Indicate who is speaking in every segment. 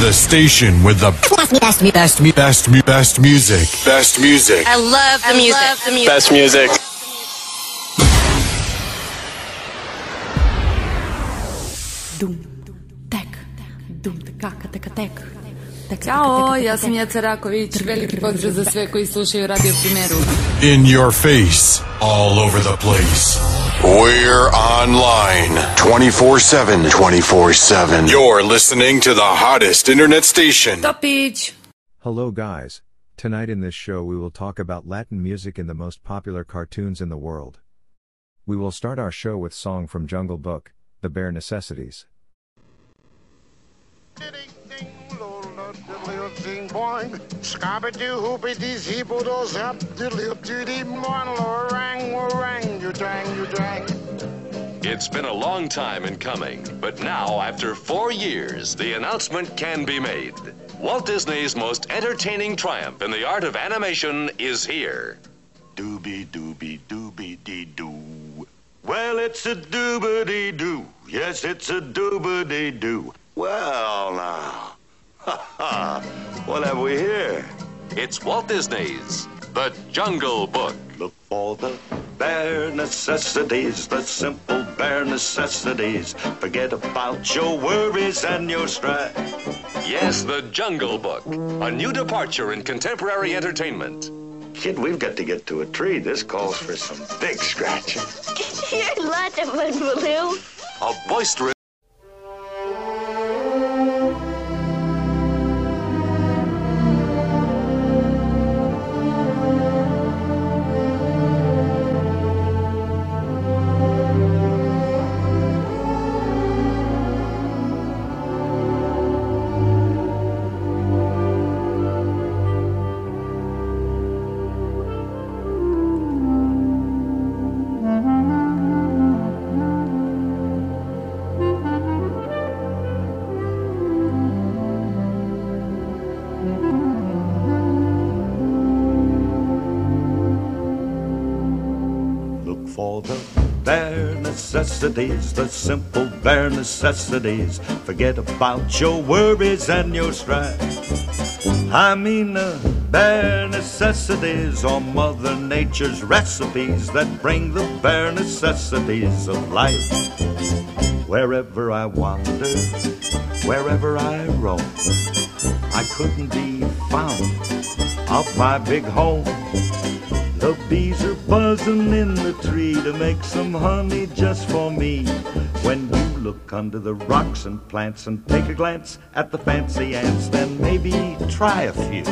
Speaker 1: The station with the best, best, best, best, best, best music. Best music.
Speaker 2: I love the music. Love the music.
Speaker 3: Best music.
Speaker 4: Dum, tek, dum, tekaka, teka, tek. Tek,
Speaker 5: Ćao, ja sam Jeca Raković. Veliki pozdrav za sve koji slušaju Radio Primeru.
Speaker 1: In your face. All over the place. We're online 24 7. 24 7. You're listening to the hottest internet station.
Speaker 5: Topić!
Speaker 6: Hello, guys. Tonight in this show, we will talk about Latin music and the most popular cartoons in the world. We will start our show with song from Jungle Book, The Bare Necessities.
Speaker 7: It's been a long time in coming, but now, after four years, the announcement can be made. Walt Disney's most entertaining triumph in the art of animation is here.
Speaker 8: Doobie doobie doobie dee doo. Well, it's a doobie doo. Yes, it's a doobie doo. Well, now. Ha ha. What have we here?
Speaker 7: It's Walt Disney's The Jungle Book.
Speaker 8: Look for the bare necessities, the simple bare necessities. Forget about your worries and your strife.
Speaker 7: Yes, The Jungle Book, a new departure in contemporary entertainment.
Speaker 8: Kid, we've got to get to a tree. This calls for some big scratching.
Speaker 9: You're lots of fun, Baloo.
Speaker 7: A boisterous
Speaker 8: necessities, the simple bare necessities. Forget about your worries and your strife. I mean the bare necessities are Mother Nature's recipes that bring the bare necessities of life. Wherever I wander, wherever I roam, I couldn't be found off my big home. The bees are buzzing in the tree to make some honey just for me. When you look under the rocks and plants and take a glance at the fancy ants, then maybe try a few.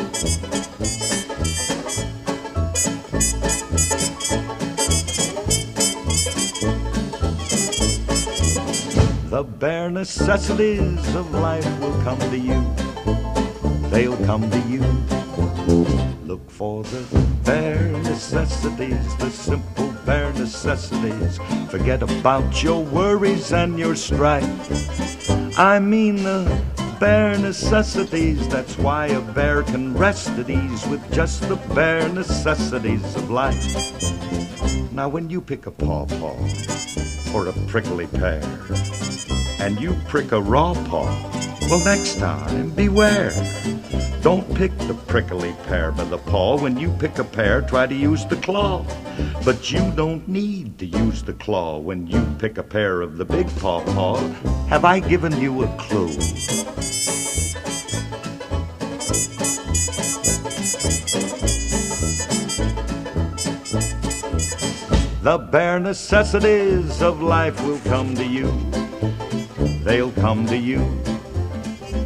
Speaker 8: The bare necessities of life will come to you. They'll come to you. Look for the bare necessities, the simple bare necessities. Forget about your worries and your strife. I mean the bare necessities. That's why a bear can rest at ease with just the bare necessities of life. Now, when you pick a pawpaw or a prickly pear, and you prick a raw paw, well, next time, beware. Don't pick the prickly pear by the paw. When you pick a pear, try to use the claw. But you don't need to use the claw when you pick a pear of the big paw paw. Have I given you a clue? The bare necessities of life will come to you. They'll come to you.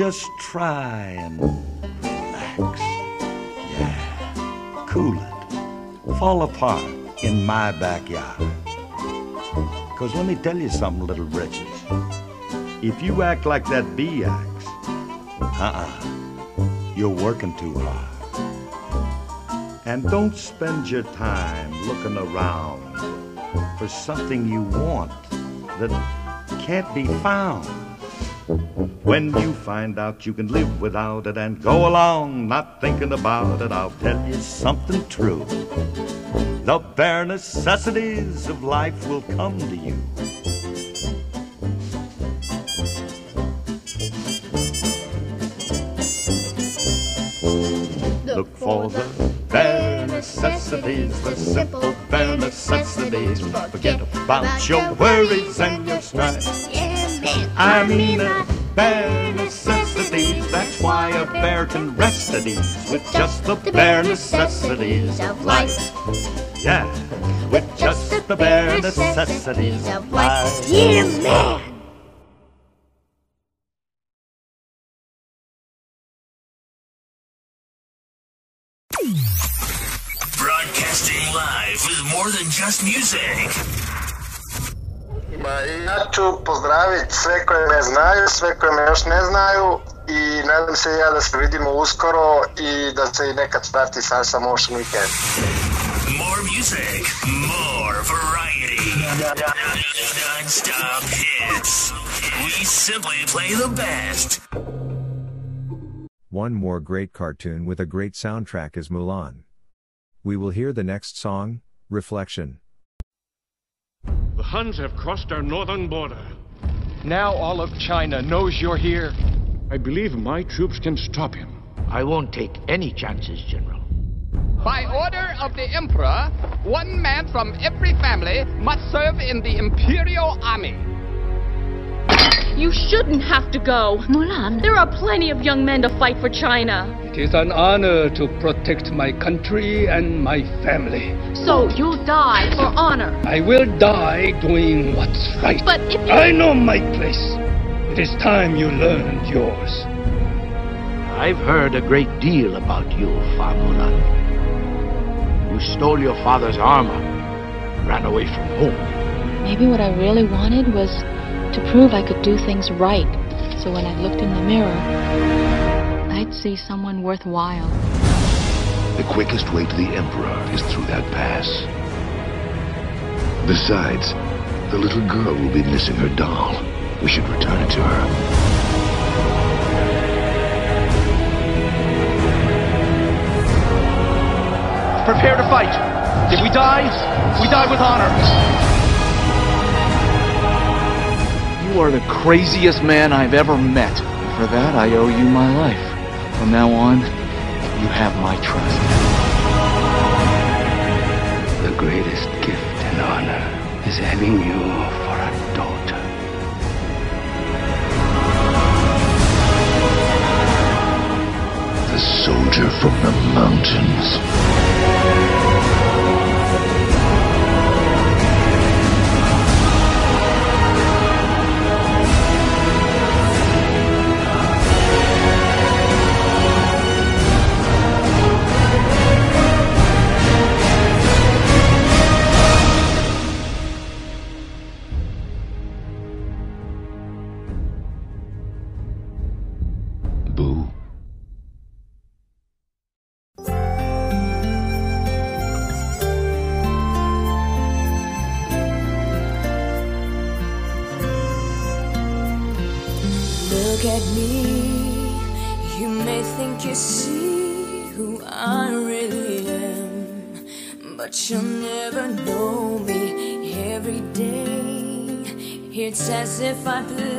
Speaker 8: just try and relax. Yeah, cool it. Fall apart in my backyard. Because let me tell you something, little britches. If you act like that bee acts, uh-uh, you're working too hard. And don't spend your time looking around for something you want that can't be found. When you find out you can live without it and go along not thinking about it, I'll tell you something true. The bare necessities of life will come to you. Look for the bare necessities, the simple bare necessities. Forget about your worries and your strife. I mean the bare necessities. That's why a bear can rest at ease with just the bare necessities of life. Yeah, with just the bare necessities of life.
Speaker 9: Yeah, man.
Speaker 3: Broadcasting live with more than just music.
Speaker 10: Ma ja ću pozdraviti sve koje me znaju, sve koje me još ne znaju i nadam se ja da se vidimo uskoro i da se i nekad starti Salsa Motion Weekend.
Speaker 3: More music, more variety. Non-stop hits. We simply play the best.
Speaker 6: One more great cartoon with a great soundtrack is Mulan. We will hear the next song, Reflection.
Speaker 11: The Huns have crossed our northern border.
Speaker 12: Now all of China knows you're here.
Speaker 11: I believe my troops can stop him.
Speaker 13: I won't take any chances, General.
Speaker 14: By order of the Emperor, one man from every family must serve in the Imperial Army.
Speaker 15: You shouldn't have to go. Mulan, there are plenty of young men to fight for China.
Speaker 12: It is an honor to protect my country and my family.
Speaker 15: So you'll die for honor.
Speaker 12: I will die doing what's right.
Speaker 15: But if you...
Speaker 12: I know my place. It is time you learned yours.
Speaker 13: I've heard a great deal about you, Fa Mulan. You stole your father's armor, ran away from home.
Speaker 16: Maybe what I really wanted was to prove I could do things right. So when I looked in the mirror, I'd see someone worthwhile.
Speaker 17: The quickest way to the Emperor is through that pass. Besides, the little girl will be missing her doll. We should return it to her.
Speaker 12: Prepare to fight. If we die, we die with honor.
Speaker 18: You are the craziest man I've ever met. For that, I owe you my life. From now on, you have my trust.
Speaker 17: The greatest gift and honor is having you for a daughter. The soldier from the mountains.
Speaker 19: If I play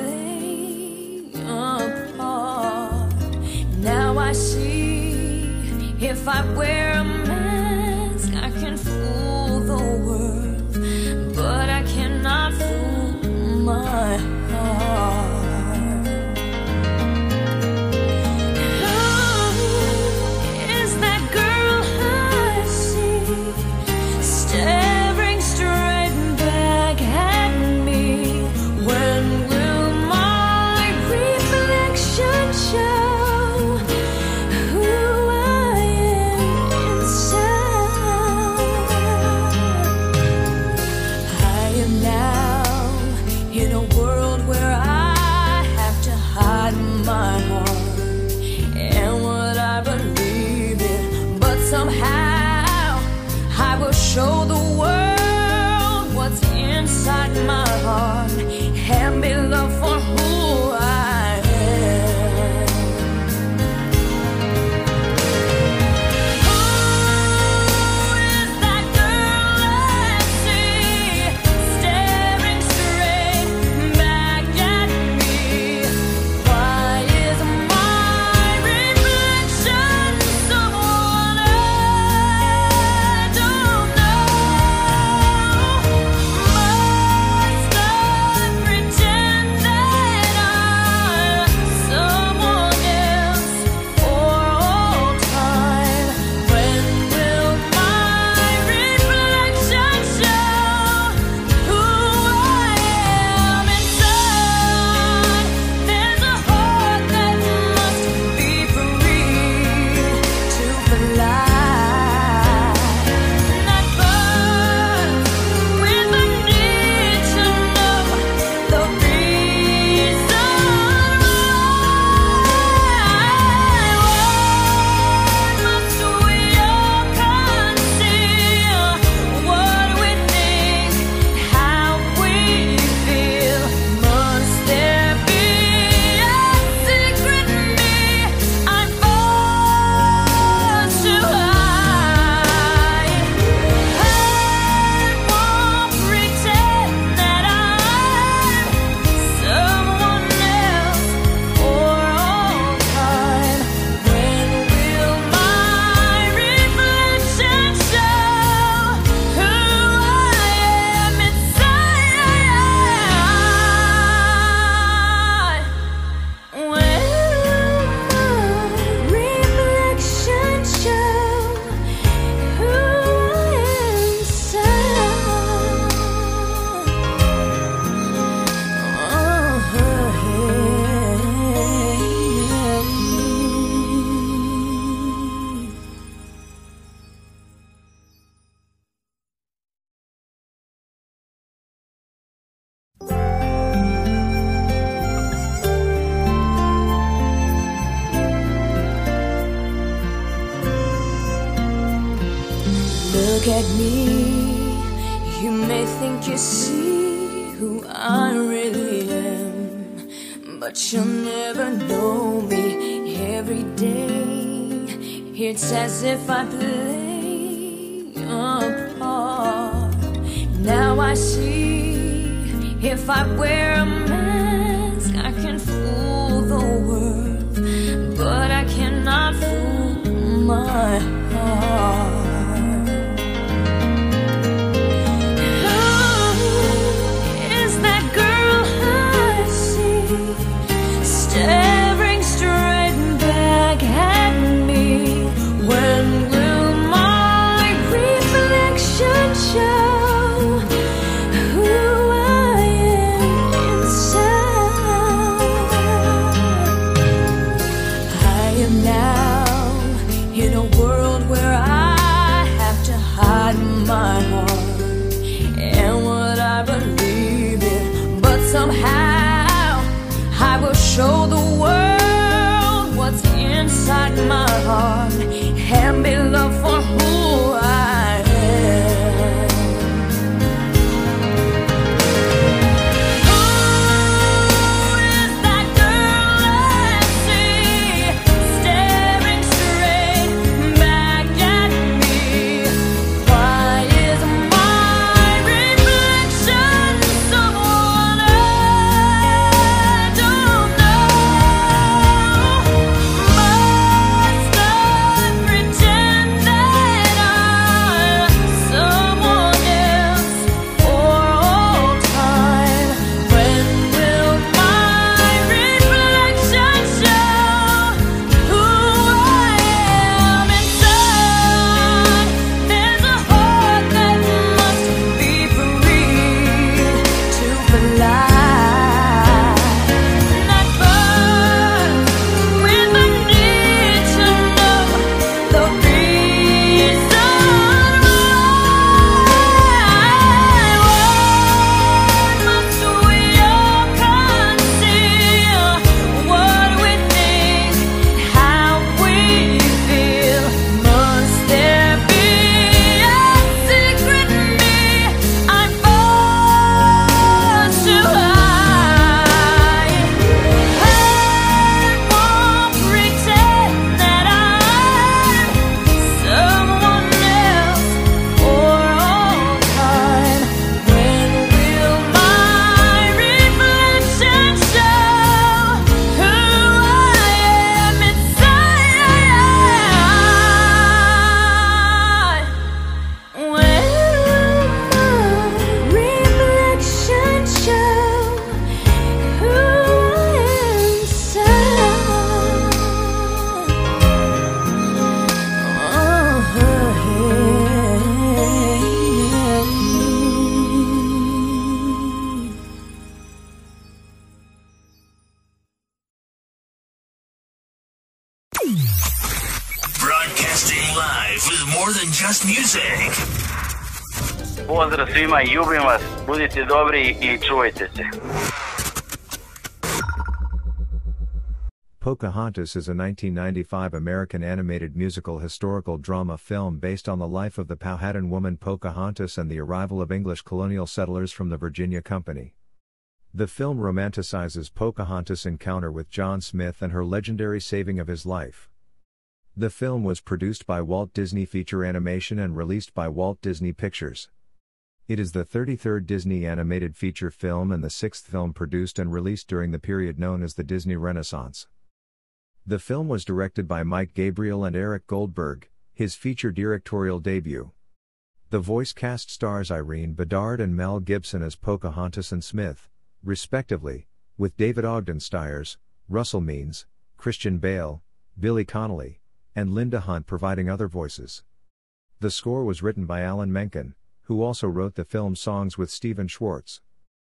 Speaker 20: Budite dobri i čuvajte se.
Speaker 6: Pocahontas is a 1995 American animated musical historical drama film based on the life of the Powhatan woman Pocahontas and the arrival of English colonial settlers from the Virginia Company. The film romanticizes Pocahontas' encounter with John Smith and her legendary saving of his life. The film was produced by Walt Disney Feature Animation and released by Walt Disney Pictures. It is the 33rd Disney animated feature film and the sixth film produced and released during the period known as the Disney Renaissance. The film was directed by Mike Gabriel and Eric Goldberg, his feature directorial debut. The voice cast stars Irene Bedard and Mel Gibson as Pocahontas and Smith, respectively, with David Ogden Stiers, Russell Means, Christian Bale, Billy Connolly, and Linda Hunt providing other voices. The score was written by Alan Menken, who also wrote the film songs with Stephen Schwartz.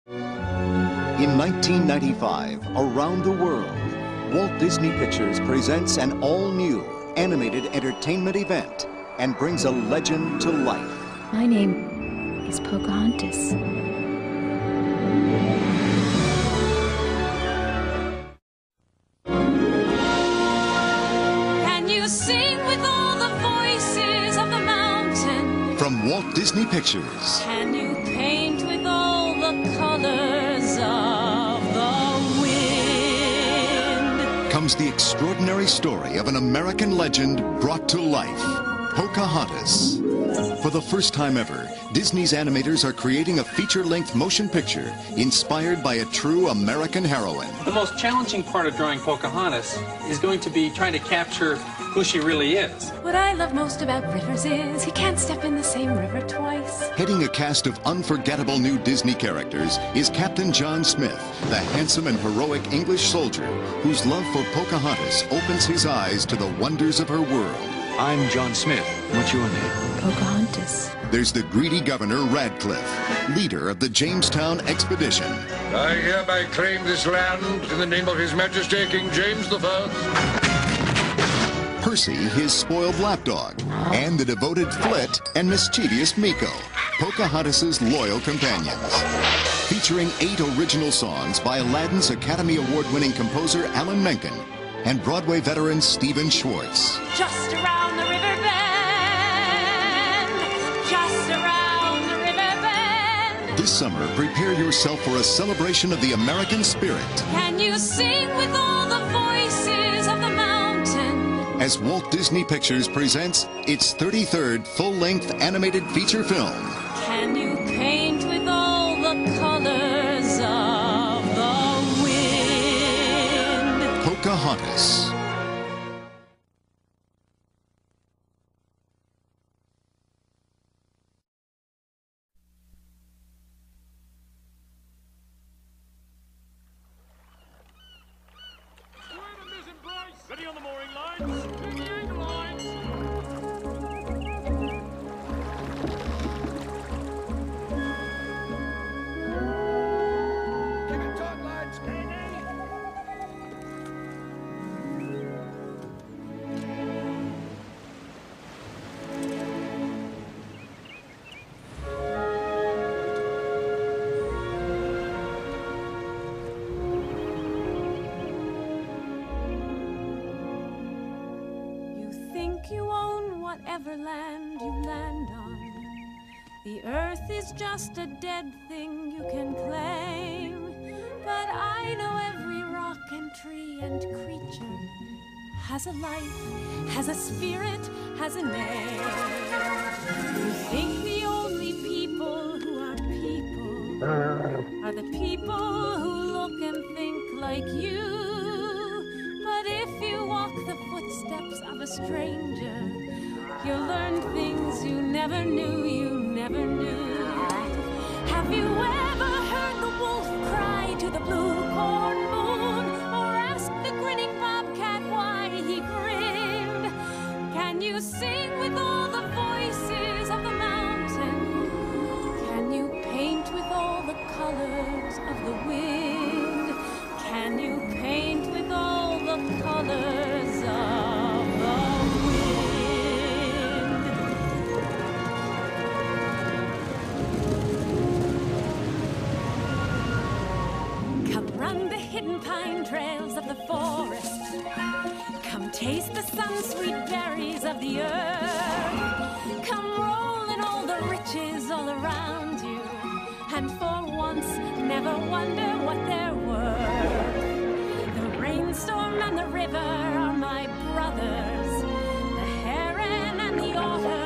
Speaker 21: In 1995, around the world, Walt Disney Pictures presents an all new animated entertainment event and brings a legend to life.
Speaker 19: My name is Pocahontas.
Speaker 21: Walt Disney Pictures.
Speaker 19: Can you paint with all the colors of the wind?
Speaker 21: Comes the extraordinary story of an American legend brought to life Pocahontas. For the first time ever, Disney's animators are creating a feature-length motion picture inspired by a true American heroine.
Speaker 22: The most challenging part of drawing Pocahontas is going to be trying to capture who she really is.
Speaker 23: What I love most about Rivers is he can't step in the same river twice.
Speaker 21: Heading a cast of unforgettable new Disney characters is Captain John Smith, the handsome and heroic English soldier whose love for Pocahontas opens his eyes to the wonders of her world.
Speaker 24: I'm John Smith. What's your name?
Speaker 23: Pocahontas.
Speaker 21: There's the greedy Governor Ratcliffe, leader of the Jamestown expedition.
Speaker 25: I hereby claim this land in the name of His Majesty King James I.
Speaker 21: Percy, his spoiled lapdog, and the devoted Flit and mischievous Meeko, Pocahontas' loyal companions. Featuring eight original songs by Aladdin's Academy Award-winning composer Alan Menken and Broadway veteran Stephen Schwartz.
Speaker 19: Just around the river bend, just around the river bend.
Speaker 21: This summer, prepare yourself for a celebration of the American spirit.
Speaker 19: Can you sing with all the voices of the mountain?
Speaker 21: As Walt Disney Pictures presents its 33rd full-length animated feature film.
Speaker 19: Can you
Speaker 21: Pocahontas.
Speaker 19: Whatever land you land on. The earth is just a dead thing you can claim. But I know every rock and tree and creature has a life, has a spirit, has a name. You think the only people who are people are the people who look and think like you. But if you walk the footsteps of a stranger, you'll learn things you never knew you never knew. Have you ever heard the wolf cry to the blue corn moon, or asked the grinning bobcat why he grinned? Can you sing with all the voices of the mountain? Can you paint with all the colors of the wind? Can you paint with all the colors pine trails of the forest. Come taste the sun-sweet berries of the earth. Come roll in all the riches all around you. And for once, never wonder what they're worth. The rainstorm and the river are my brothers. The heron and the otter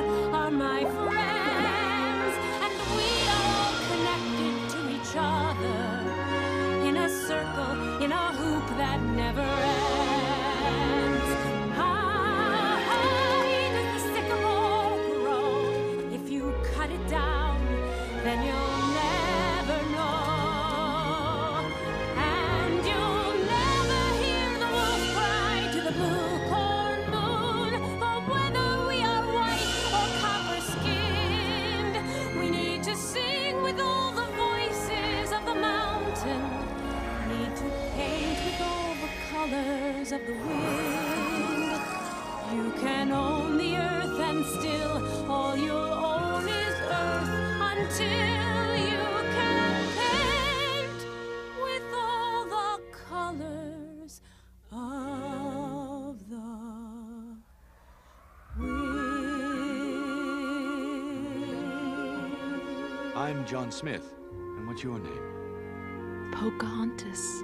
Speaker 26: John Smith. And what's your name?
Speaker 19: Pocahontas.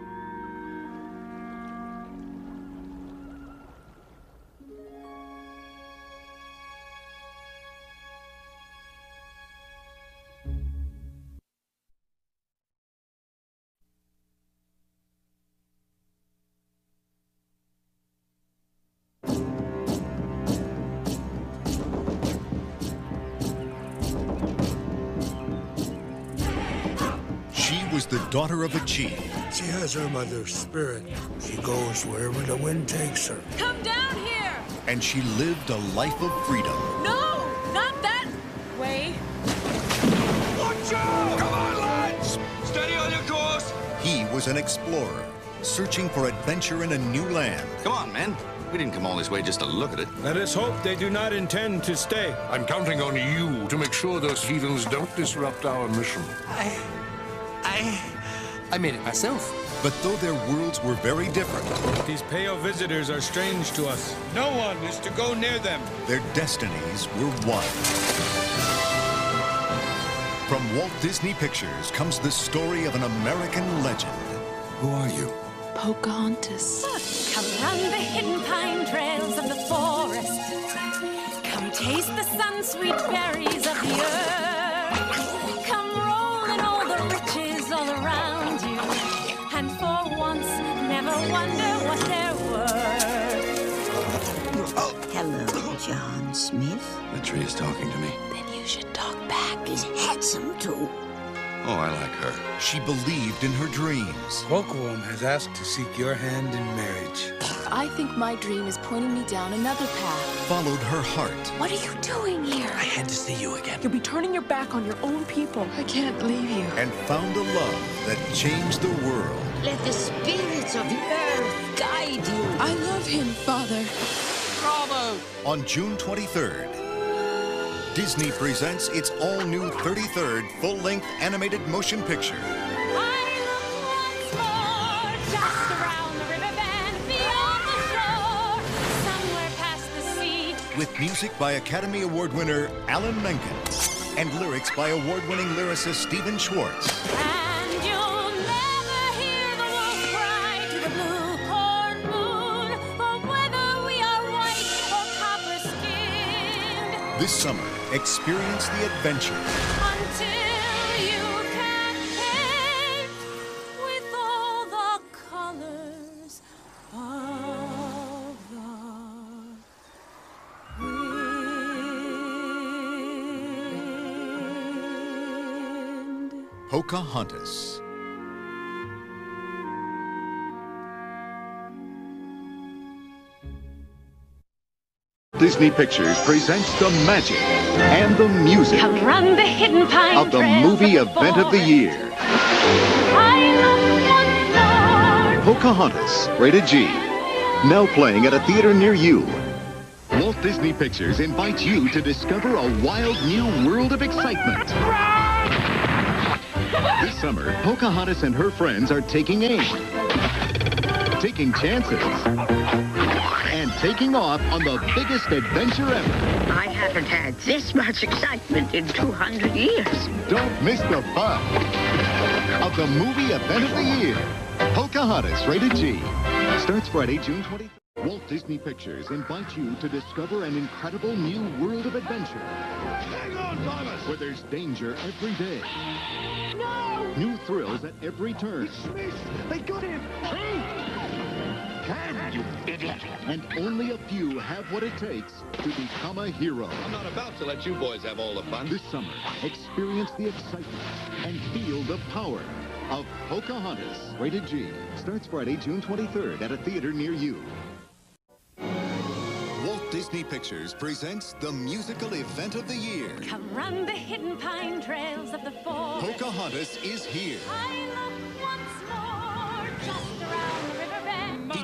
Speaker 21: Daughter of a chief,
Speaker 27: She has her mother's spirit. She goes wherever the wind takes her.
Speaker 19: Come down here!
Speaker 21: and she lived a life of freedom.
Speaker 19: No! Not that way!
Speaker 27: Watch out! Come on, lads! Steady on your course!
Speaker 21: He was an explorer, searching for adventure in a new land.
Speaker 7: Come on, men. We didn't come all this way just to look at it.
Speaker 27: Let us hope they do not intend to stay. I'm counting on you to make sure those heathens don't disrupt our mission.
Speaker 7: I. I. I made it myself.
Speaker 21: But though their worlds were very different,
Speaker 27: These pale visitors are strange to us. No one is to go near them.
Speaker 21: their destinies were one. From Walt Disney Pictures comes the story of an American legend.
Speaker 27: Who are you?
Speaker 19: Pocahontas. Come run the hidden pine trails of the forest. Come taste the sun-sweet berries of the earth. Wonder what they're worth.
Speaker 23: Hello, John Smith.
Speaker 7: The tree is talking to me.
Speaker 23: Then you should talk back. He's handsome, too.
Speaker 7: Oh, I like her.
Speaker 21: She believed in her dreams.
Speaker 27: Kocoum has asked to seek your hand in marriage.
Speaker 19: I think my dream is pointing me down another path.
Speaker 21: Followed her heart.
Speaker 19: What are you doing here?
Speaker 7: I had to see you again.
Speaker 19: You'll be turning your back on your own people. I can't leave you.
Speaker 21: and found a love that changed the world.
Speaker 23: Let the spirits of the earth guide you.
Speaker 19: I love him, Father.
Speaker 7: Bravo!
Speaker 21: On June 23rd, Disney presents its all new 33rd full length animated motion picture.
Speaker 19: Just around the river bend, beyond the shore, somewhere past the sea.
Speaker 21: With music by Academy Award winner Alan Menken and lyrics by award winning lyricist Stephen Schwartz. This summer, experience the adventure.
Speaker 19: Until
Speaker 21: Disney Pictures presents the magic and the music
Speaker 19: the hidden pine
Speaker 21: of the movie event of the year.
Speaker 19: I look once more
Speaker 21: Pocahontas, rated G. Now playing at a theater near you. Walt Disney Pictures invites you to discover a wild new world of excitement. This summer, Pocahontas and her friends are taking aim, taking chances, taking off on the biggest adventure ever.
Speaker 23: I haven't had this much excitement in 200 years.
Speaker 21: Don't miss the fun of the movie event of the year. Pocahontas, rated G. Starts Friday, June 23rd. Walt Disney Pictures invites you to discover an incredible new world of adventure. Hang on, Thomas! Where there's danger every day.
Speaker 19: No!
Speaker 21: New thrills at every turn.
Speaker 27: They got him!
Speaker 21: Can you idiot? And only a few have what it takes to become a hero.
Speaker 7: I'm not about to let you boys have all the fun.
Speaker 21: This summer, experience the excitement and feel the power of Pocahontas. Rated G. Starts Friday, June 23rd at a theater near you. Walt Disney Pictures presents the musical event of the year.
Speaker 19: Come run the hidden pine trails of the forest.
Speaker 21: Pocahontas is here.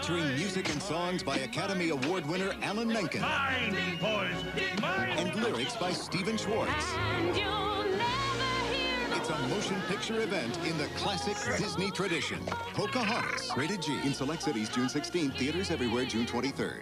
Speaker 21: Featuring music and songs by Academy Award winner Alan Menken.
Speaker 27: Mine, boys! Mine!
Speaker 21: And lyrics by Stephen Schwartz.
Speaker 19: And you'll never hear
Speaker 21: It's a motion picture event in the classic Disney tradition. Pocahontas, rated G. In select cities, June 16th. Theaters everywhere, June 23rd.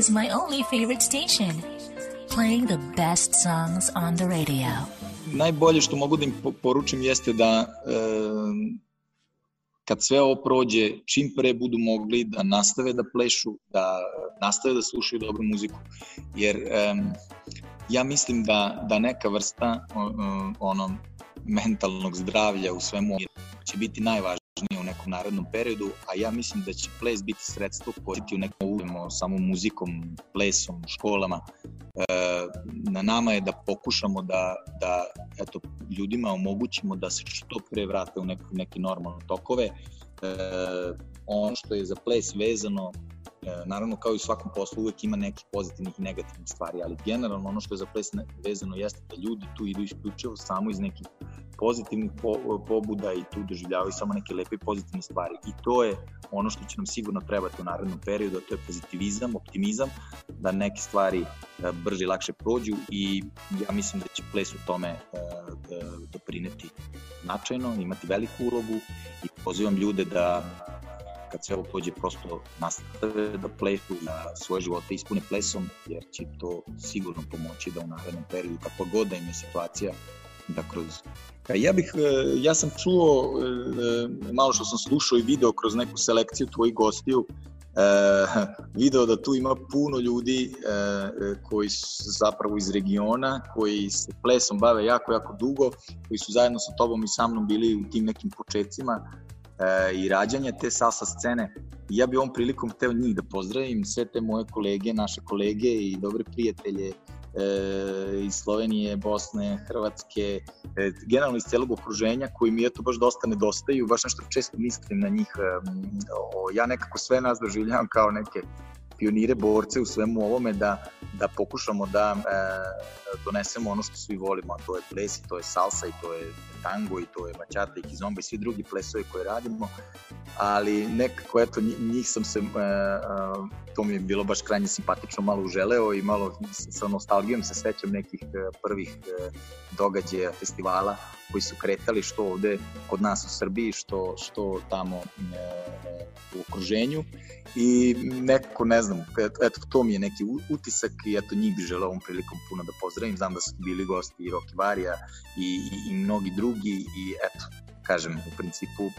Speaker 28: is my
Speaker 23: only favorite station, playing the best songs on the radio.
Speaker 29: Najbolje što mogu da im poručim jeste da e, kad sve ovo prođe, čim pre budu mogli da nastave da plešu, da nastave da slušaju dobru muziku, jer e, ja mislim da, da neka vrsta o, ono, mentalnog zdravlja u svemu će biti najvažnija najvažnije u nekom narednom periodu, a ja mislim da će ples biti sredstvo koje ti u nekom uvijemo samo muzikom, plesom, školama. E, na nama je da pokušamo da, da eto, ljudima omogućimo da se što pre vrate u neke, neke normalne tokove. E, ono što je za ples vezano E, naravno kao i u svakom poslu uvek ima nekih pozitivnih i negativnih stvari, ali generalno ono što je za ples vezano jeste da ljudi tu idu isključivo samo iz nekih pozitivnih po, pobuda i tu doživljavaju samo neke lepe pozitivne stvari. I to je ono što će nam sigurno trebati u narednom periodu, a to je pozitivizam, optimizam, da neke stvari e, brže i lakše prođu i ja mislim da će ples u tome e, doprineti značajno, imati veliku ulogu i pozivam ljude da kad sve pođe prosto nastave da plešu, da svoje živote ispune plesom, jer će to sigurno pomoći da u narednom periodu, kako god da im je situacija, da kroz Ja bih, e, ja sam čuo, e, malo što sam slušao i video kroz neku selekciju tvojih gostiju, e, video da tu ima puno ljudi koji su zapravo iz regiona, koji se plesom bave jako, jako dugo, koji su zajedno sa tobom i sa mnom bili u tim nekim početcima i rađanja te salsa scene. I ja bi ovom prilikom hteo njih da pozdravim, sve te moje kolege, naše kolege i dobre prijatelje e, iz Slovenije, Bosne, Hrvatske, e, generalno iz celog okruženja koji mi eto baš dosta nedostaju, baš nešto često mislim na njih. E, o, ja nekako sve nas doživljavam kao neke pionire, borce u svemu ovome da, da pokušamo da e, donesemo ono što svi volimo, a to je ples i to je salsa i to je tango i to je mačata i kizomba i svi drugi plesovi koje radimo, ali nekako eto njih sam se, e, e, to mi je bilo baš krajnje simpatično, malo uželeo i malo sa nostalgijom se sećam nekih e, prvih e, događaja, festivala koji su kretali što ovde kod nas u Srbiji, što, što tamo e, u okruženju i nekako ne znam, eto to mi je neki utisak i eto njih bi želeo ovom prilikom puno da pozdravim, znam da su bili gosti i Varija i, i, i mnogi drugi i eto, kažem, u principu e,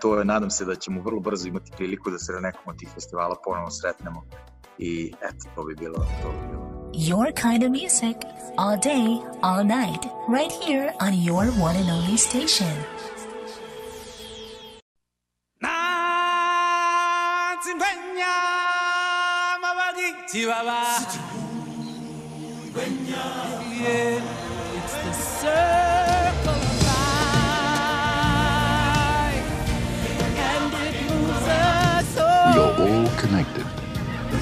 Speaker 29: to je, nadam se da ćemo vrlo brzo imati priliku da se na nekom od tih festivala ponovo sretnemo i eto, to bi bilo, to bi bilo.
Speaker 23: Your kind of music, all day, all night, right here on your one and only station.
Speaker 27: Yeah, it's the circle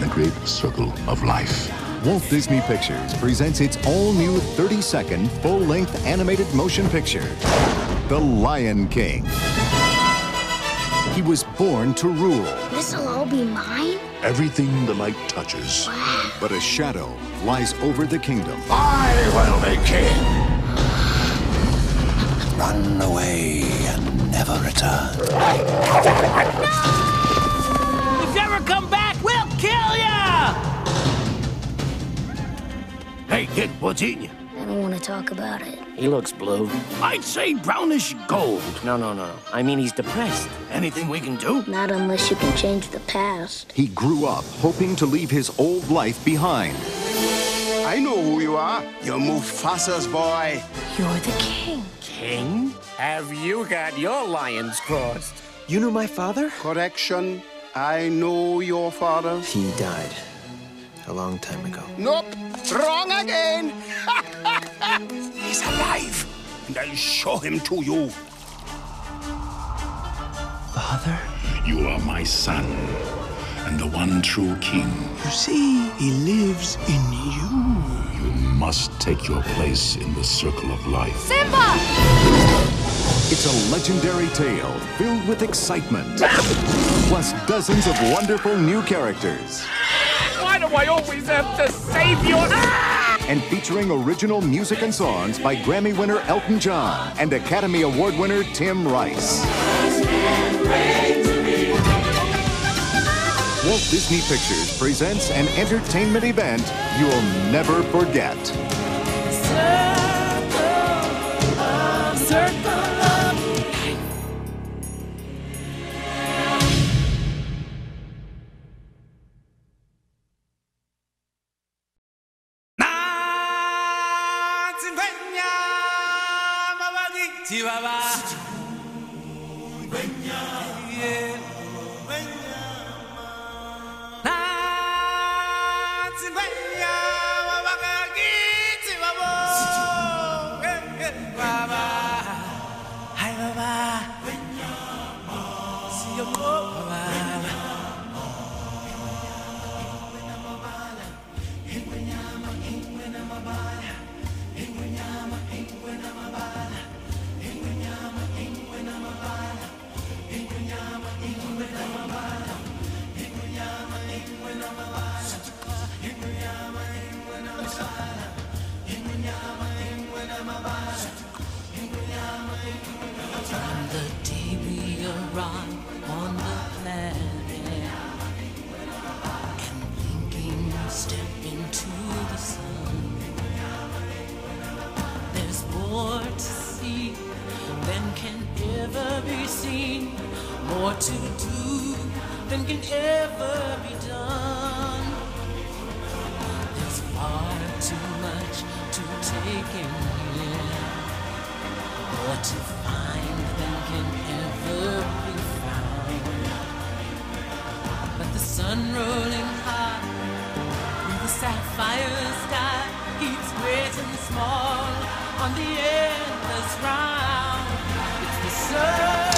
Speaker 30: the great circle of life.
Speaker 21: Walt Disney Pictures presents its all-new 30-second full-length animated motion picture, The Lion King. He was born to rule,
Speaker 31: This'll all be mine?
Speaker 30: Everything the light touches.
Speaker 21: but a shadow lies over the kingdom.
Speaker 30: I will be king. Run away and never return.
Speaker 27: If you ever come back, we'll kill ya!
Speaker 32: Hey, kid, what's eating you?
Speaker 31: I don't want to talk about it.
Speaker 32: He looks blue. I'd say brownish gold.
Speaker 13: No, no, no. I mean, he's depressed.
Speaker 32: Anything we can do?
Speaker 31: Not unless you can change the past.
Speaker 21: He grew up hoping to leave his old life behind.
Speaker 33: I know who you are. You're Mufasa's boy.
Speaker 23: You're the king.
Speaker 13: King? Have you got your lions crossed? You know my father?
Speaker 33: Correction. I know your father.
Speaker 13: He died a long time ago.
Speaker 33: Nope. Wrong again. He's alive. And I'll show him to you.
Speaker 13: Father?
Speaker 30: You are my son, and the one true king.
Speaker 33: You see, he lives in you.
Speaker 30: You must take your place in the circle of life.
Speaker 27: Simba!
Speaker 21: It's a legendary tale filled with excitement, plus dozens of wonderful new characters,
Speaker 27: Why do I always have to save you? Ah!
Speaker 21: and featuring original music and songs by Grammy winner Elton John and Academy Award winner Tim Rice. Walt Disney Pictures presents an entertainment event you'll never forget.
Speaker 27: Chihuahua.
Speaker 19: More to do than can ever be done. There's far too much to take in here, more to find than can ever be found. But the sun rolling high through the sapphire sky keeps great and small on the endless round. It's the circle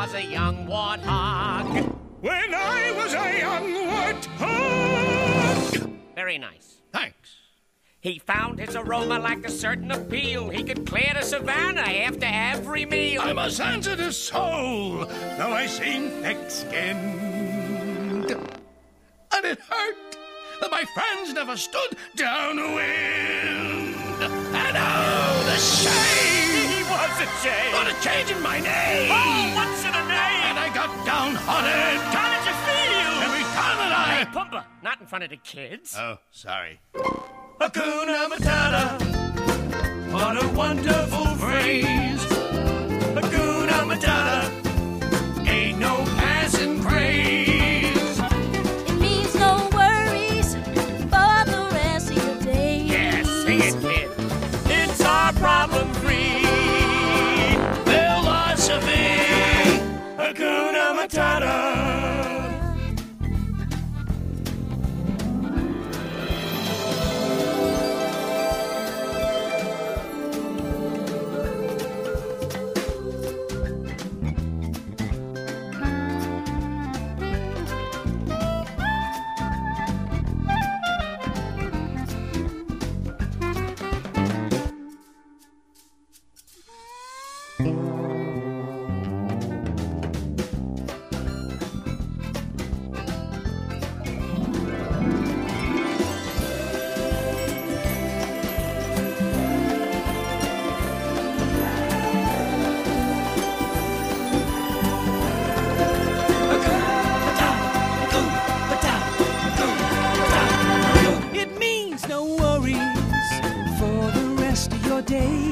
Speaker 34: was a young warthog.
Speaker 27: When I was a young warthog.
Speaker 34: Very nice.
Speaker 27: Thanks.
Speaker 34: He found his aroma like a certain appeal. He could clear the savannah after every meal.
Speaker 27: I'm a sensitive soul, though I seem thick-skinned. And it hurt that my friends never stood downwind. And oh, the shame!
Speaker 34: He was a shame.
Speaker 27: For the change in my name.
Speaker 34: Oh, what's
Speaker 27: got downhearted.
Speaker 34: How did you feel?
Speaker 27: Every time that
Speaker 34: Hey,
Speaker 27: I...
Speaker 34: Pumbaa, not in front of the kids.
Speaker 27: Oh, sorry.
Speaker 34: Hakuna Matata. What a wonderful phrase. Hakuna Matata.
Speaker 19: Days.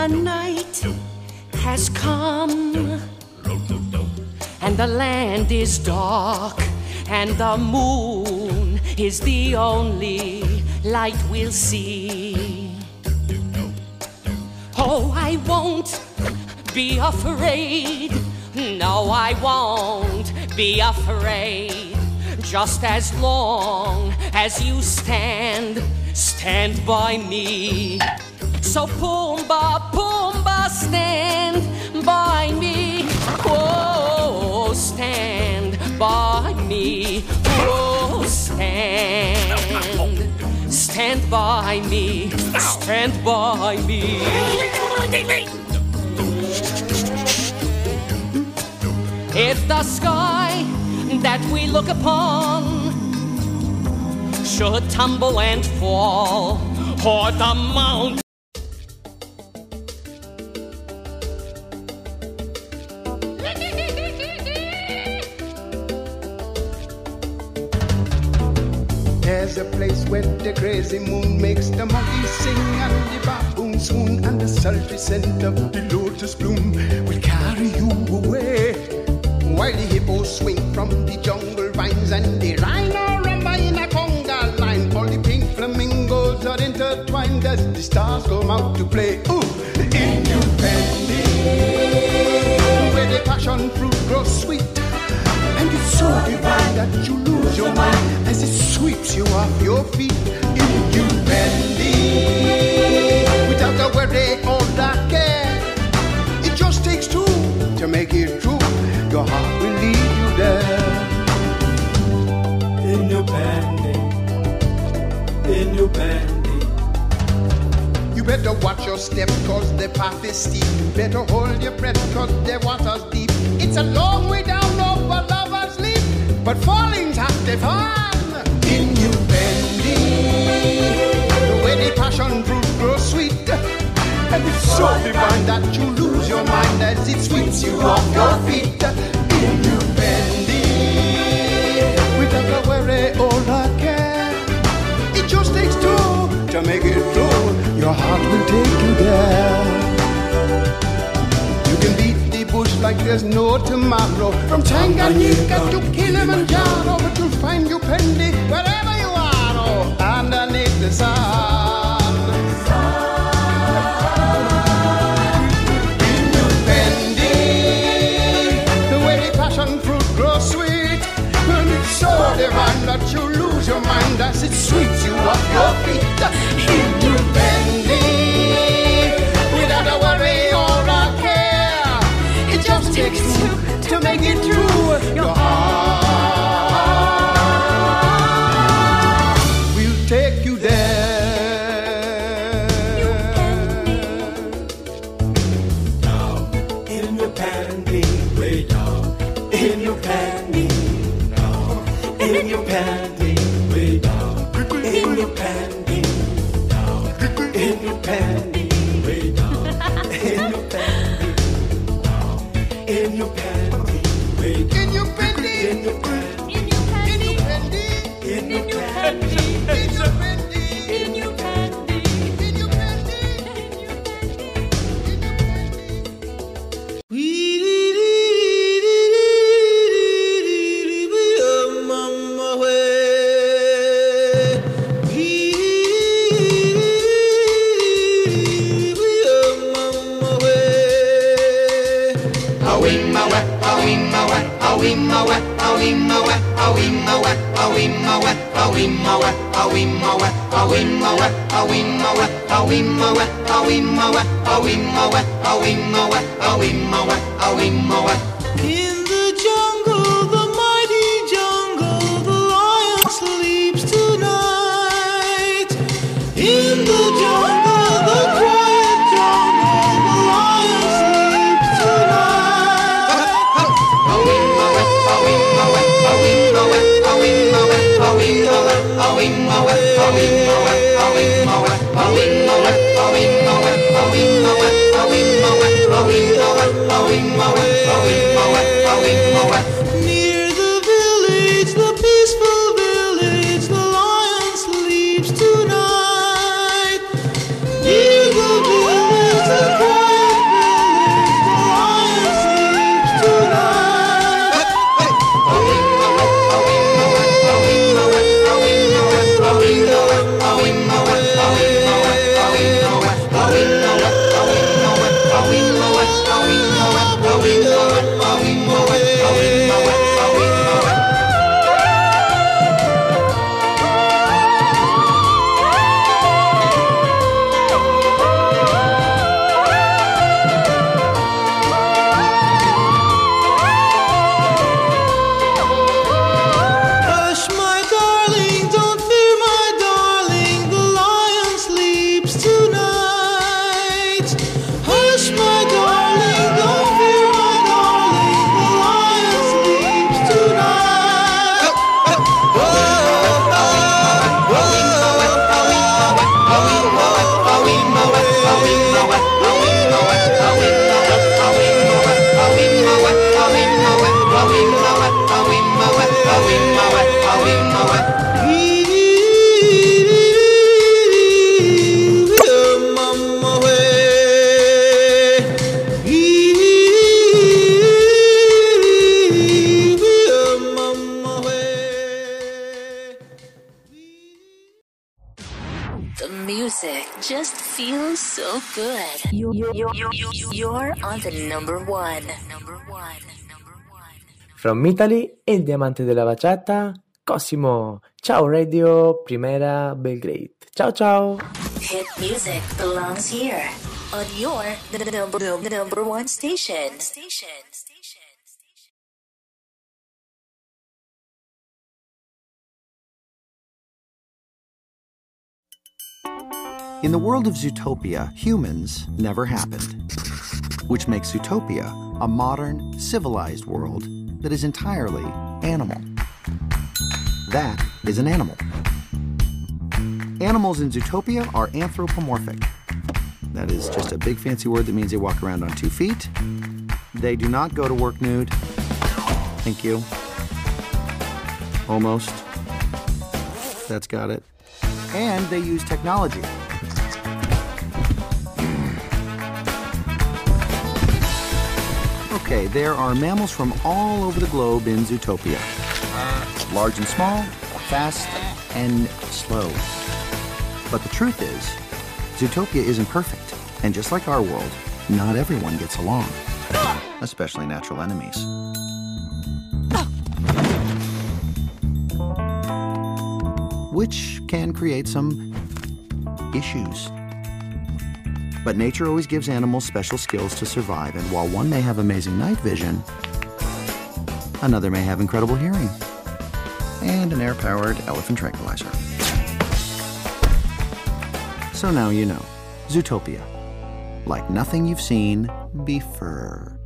Speaker 28: The
Speaker 34: night has come and the land is dark and the moon is the only light we'll see. Oh, I won't be afraid. No, I won't be afraid. Just as long as you stand, stand by me. So Pumbaa, Pumbaa, stand by me. Oh, stand by me. Oh, stand. Stand by me. Stand by me. If the sky that we look upon should tumble and fall, or the mountain
Speaker 33: place where the crazy moon makes the monkeys sing and the baboons swoon and the sultry scent of the lotus bloom will carry you away. While the hippos swing from the jungle vines and the rhino rumba in a conga line, all the pink flamingos are intertwined as the stars come out to play. Ooh, in where the passion fruit grows sweet. It's so divine that you lose your mind as it sweeps you off your feet in you bendy. Without a worry or a care, it just takes two to make it true. Your heart will lead you there. In Upendi, in Upendi. You better watch your step cause the path is steep. You better hold your breath cause the water's deep. It's a long way down but falling's half the fun. In you bendy, where the passion fruit grows sweet, and it's so divine that you lose your mind as it sweeps you off your feet. There's no tomorrow. From Tanganyika to Kilimanjaro, but you'll find Upendi wherever you are, oh, underneath the sun. The way the passion fruit grows sweet, and it's so divine that you lose your mind as it sweeps you off your feet. Independent, to make it true. You,
Speaker 23: you, you, you, you, you're on the number one. Number one.
Speaker 35: From Italy, il diamante della bachata, Cosimo. Ciao Radio Primera Belgrade. Ciao ciao.
Speaker 23: Hit music belongs here on your number, number one station. Station.
Speaker 36: In the world of Zootopia, humans never happened, which makes Zootopia a modern, civilized world that is entirely animal. That is an animal. Animals in Zootopia are anthropomorphic. That is just a big fancy word that means they walk around on two feet. They do not go to work nude. Thank you. Almost. That's got it. And they use technology. Okay, there are mammals from all over the globe in Zootopia. Large and small, fast and slow. But the truth is, Zootopia isn't perfect. And just like our world, not everyone gets along, especially natural enemies. Which can create some issues. But nature always gives animals special skills to survive, and while one may have amazing night vision, another may have incredible hearing and an air powered elephant tranquilizer. So now you know Zootopia. Like nothing you've seen before.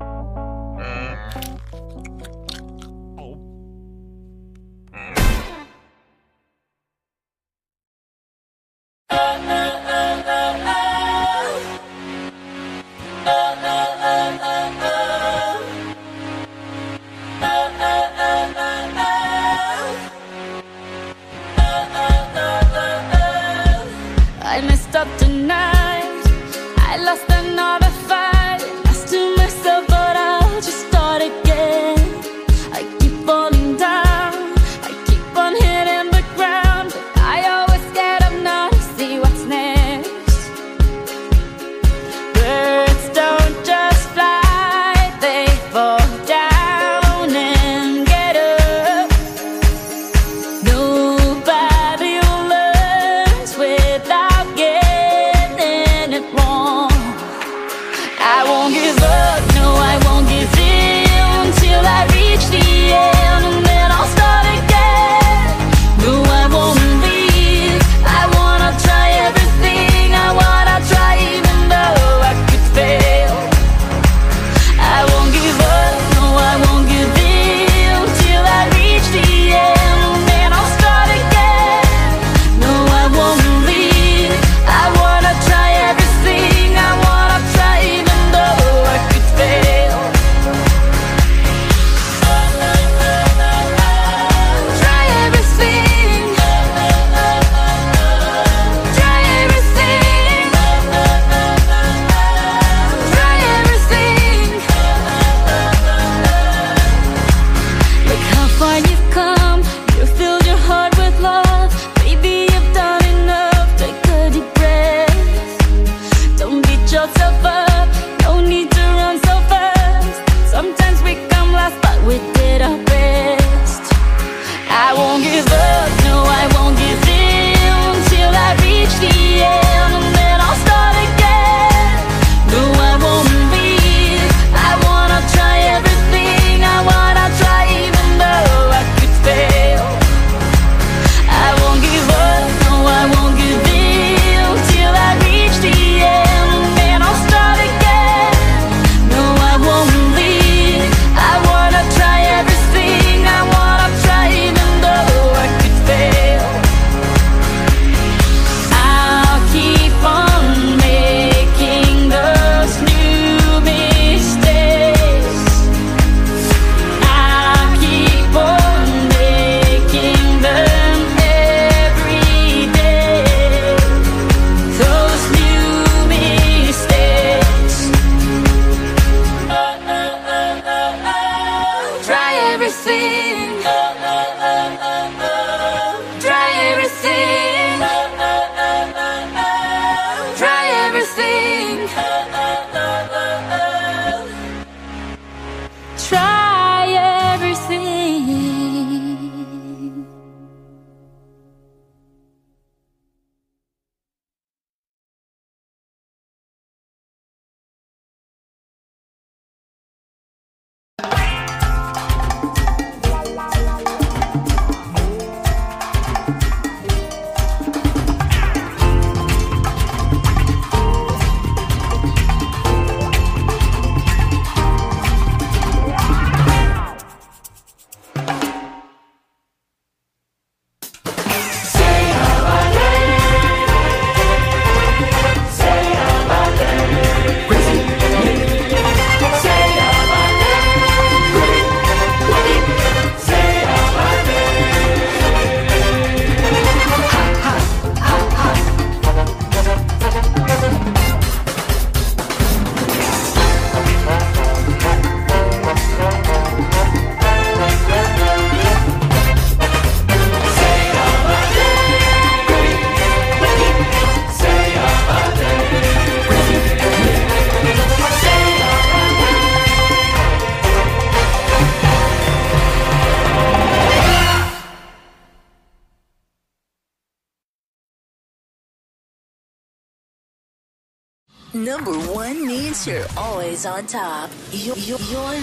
Speaker 23: One you're always on top. Your, your, your,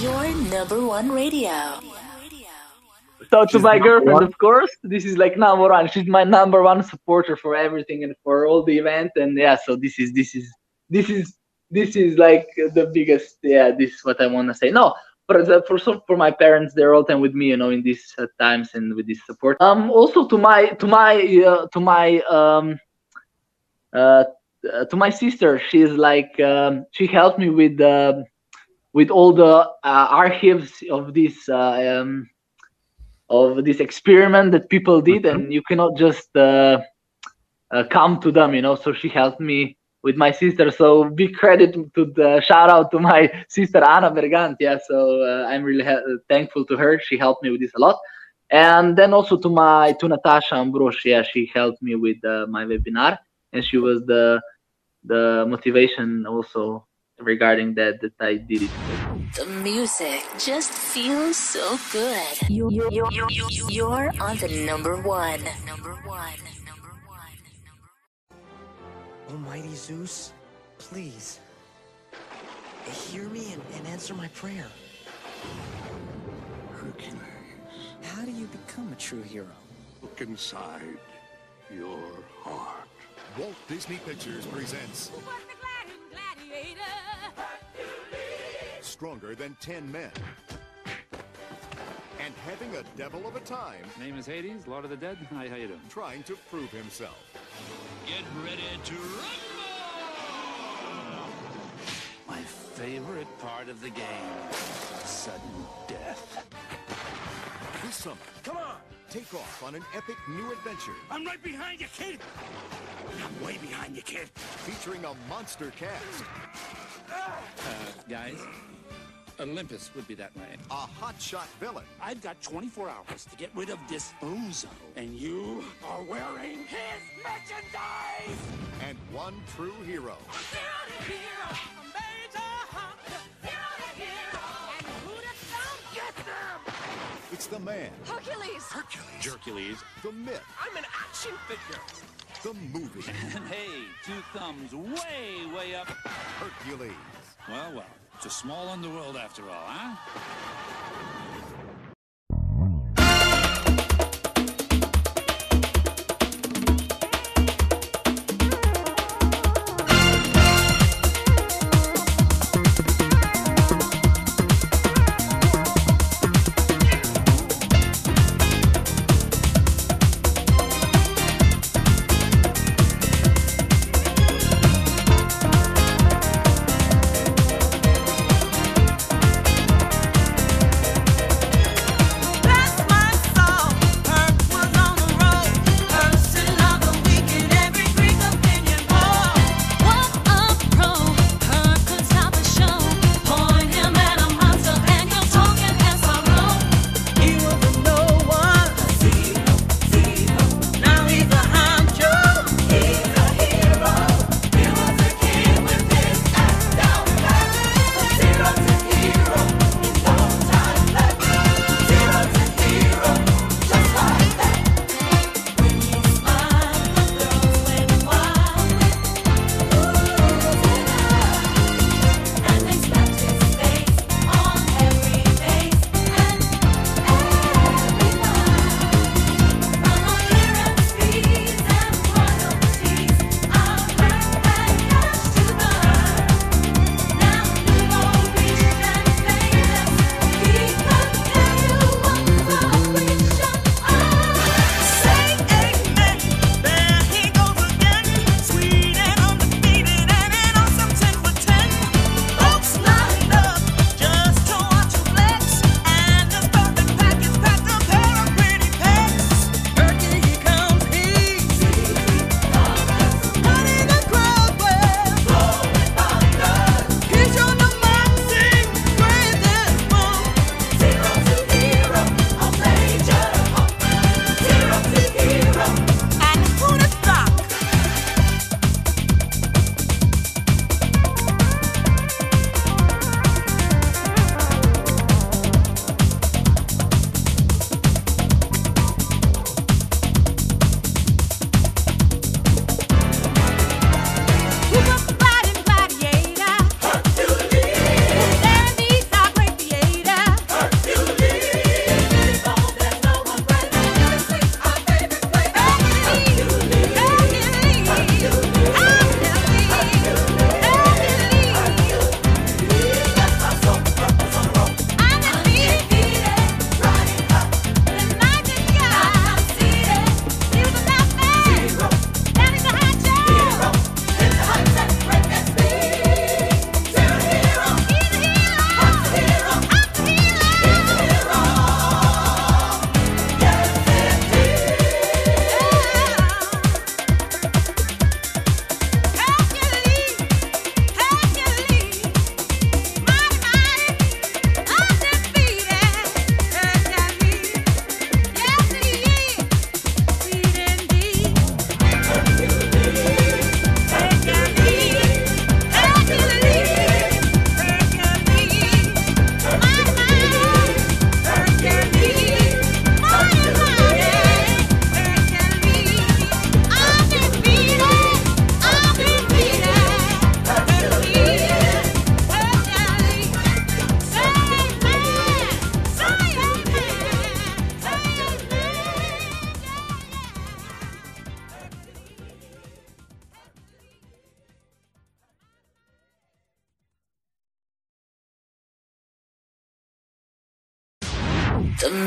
Speaker 23: your number one radio.
Speaker 37: So to my girlfriend, of course, this is like number one. She's my number one supporter for everything and for all the event. And yeah, so this is this is this is this is like the biggest. Yeah, this is what I want to say. No, for the, for for my parents, they're all time with me, you know, in these uh, times and with this support. Um, also to my to my uh, to my um, uh, uh, to my sister, she's like um, she helped me with uh, with all the uh, archives of this uh, um, of this experiment that people did, and you cannot just uh, uh, come to them, you know. So she helped me with my sister. So big credit to the shout out to my sister Anna Bergant. Yeah, so uh, I'm really ha- thankful to her. She helped me with this a lot. And then also to my to Natasha Ambrosch. Yeah, she helped me with uh, my webinar, and she was the the motivation also regarding that that I did it.
Speaker 23: The music just feels so good. You, you, you, you, you, you're on the number one. Number one.
Speaker 38: Almighty Zeus, please, hear me and, and answer my prayer.
Speaker 39: Hercules,
Speaker 38: How do you become a true hero?
Speaker 39: look inside your heart.
Speaker 21: Walt Disney Pictures presents Stronger Than Ten Men. And having a devil of a time
Speaker 27: Name is Hades, Lord of the Dead. Hi, how you doing?
Speaker 21: trying to prove himself.
Speaker 27: Get ready to rumble! My favorite part of the game. Sudden death.
Speaker 21: This summer, come on, take off on an epic new adventure
Speaker 27: I'm right behind you, kid! I'm way behind you, kid.
Speaker 21: featuring a monster cast,
Speaker 27: Uh, guys, Olympus would be that way.
Speaker 21: a hotshot villain,
Speaker 27: I've got 24 hours to get rid of this Ozo, and you are wearing his merchandise!
Speaker 21: and one true hero. It's the man,
Speaker 28: Hercules!
Speaker 21: Hercules,
Speaker 27: Hercules.
Speaker 21: the myth,
Speaker 27: I'm an action figure.
Speaker 21: the movie,
Speaker 27: And hey, two thumbs way, way up.
Speaker 21: Hercules.
Speaker 27: Well, well, it's a small underworld after all, huh?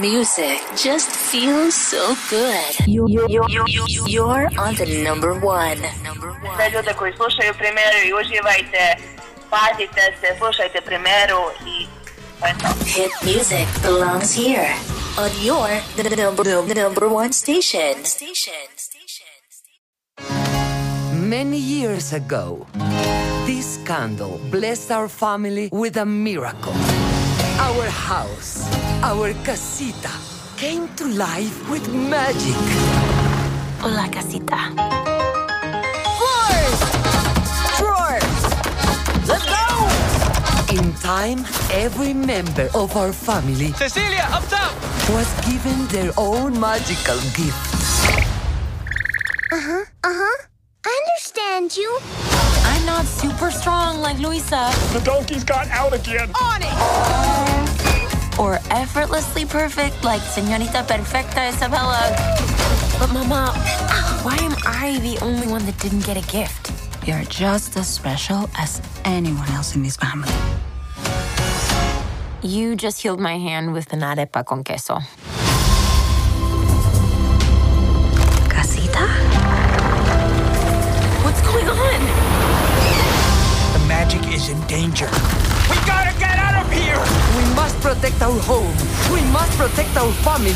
Speaker 23: Music just feels so good. You, you, you, you, you're on the number one.
Speaker 40: Za ljude koji slušaju primeru i uživajte, pazite se, slušajte primeru i to je to.
Speaker 23: Hit music belongs here on your the, the number, the number one station. Station.
Speaker 41: Many years ago, this candle blessed our family with a miracle. Our house, our casita, came to life with magic.
Speaker 23: Hola, casita.
Speaker 41: Floors! Drawers! Let's go! In time, every member of our family
Speaker 42: Cecilia, up top!
Speaker 41: was given their own magical gift.
Speaker 43: Uh huh. Uh huh. I understand you.
Speaker 28: I'm not super strong like Luisa.
Speaker 42: The donkey's got out again.
Speaker 28: On it! Or effortlessly perfect like Señorita Perfecta Isabela. But Mama, why am I the only one that didn't get a gift?
Speaker 44: You're just as special as anyone else in this family.
Speaker 28: You just healed my hand with an arepa con queso.
Speaker 44: Casita?
Speaker 42: Is in danger. We gotta get out of here!
Speaker 41: We must protect our home. We must protect our family.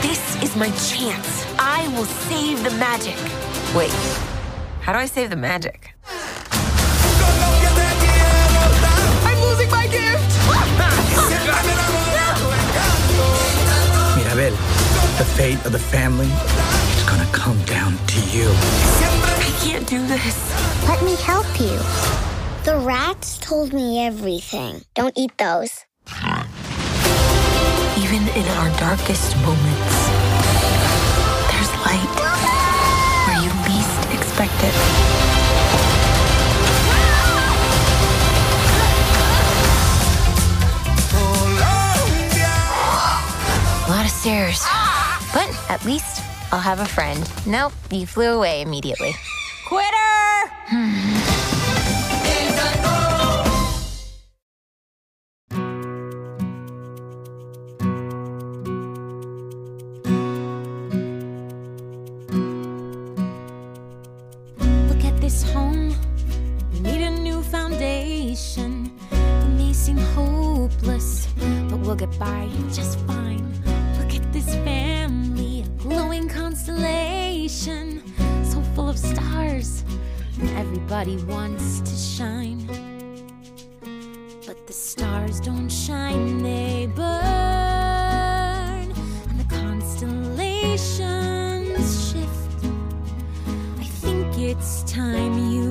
Speaker 28: This is my chance. I will save the magic. Wait, how do I save the magic?
Speaker 42: I'm losing my gift!
Speaker 45: Mirabel, the fate of the family is gonna come down to you.
Speaker 28: I can't do this.
Speaker 43: Let me help you. The rats told me everything. Don't eat those.
Speaker 28: Even in our darkest moments, there's light where you least expect it. A lot of stairs. But at least I'll have a friend. Nope, you flew away immediately. Quitter!
Speaker 38: Time you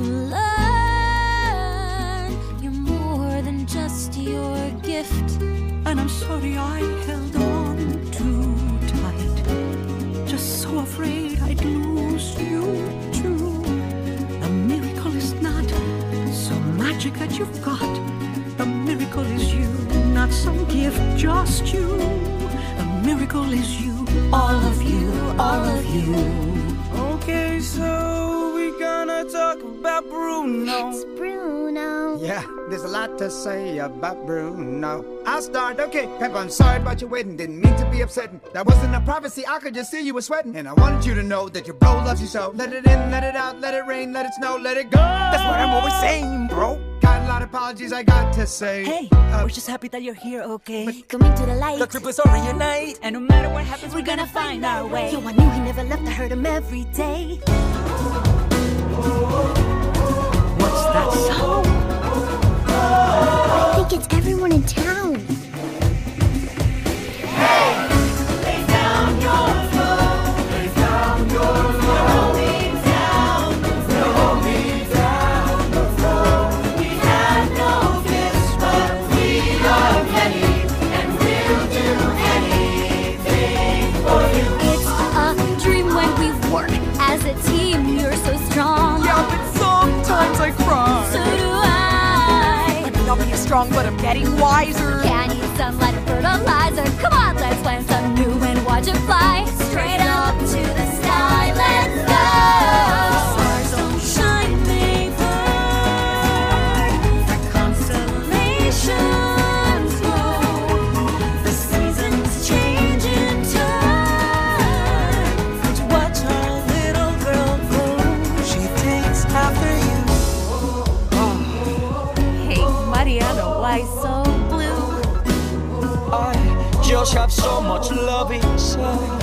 Speaker 46: lot to say about Bruno. I'll start. Okay, Pep, I'm sorry about your wedding. Didn't mean to be upsetting. That wasn't a prophecy. I could just see you were sweating. And I wanted you to know that your bro loves you so. Let it in, let it out, let it rain, let it snow, let it go. That's
Speaker 42: what I'm always saying, bro.
Speaker 46: Got a lot of apologies I got to say.
Speaker 47: Hey, uh, we're just happy that you're here, okay?
Speaker 43: Coming to the light.
Speaker 42: The trip is over unite.
Speaker 47: And no matter what happens, we're gonna find our way.
Speaker 43: Yo, I knew he never left. I heard him every day.
Speaker 47: What's that sound?
Speaker 43: I think it's everyone in town.
Speaker 38: Strong,
Speaker 47: but I'm getting wiser.
Speaker 38: I need sunlight and fertilizer. Come on, let's plant some new and watch it fly straight up to the sky. I've so much love inside.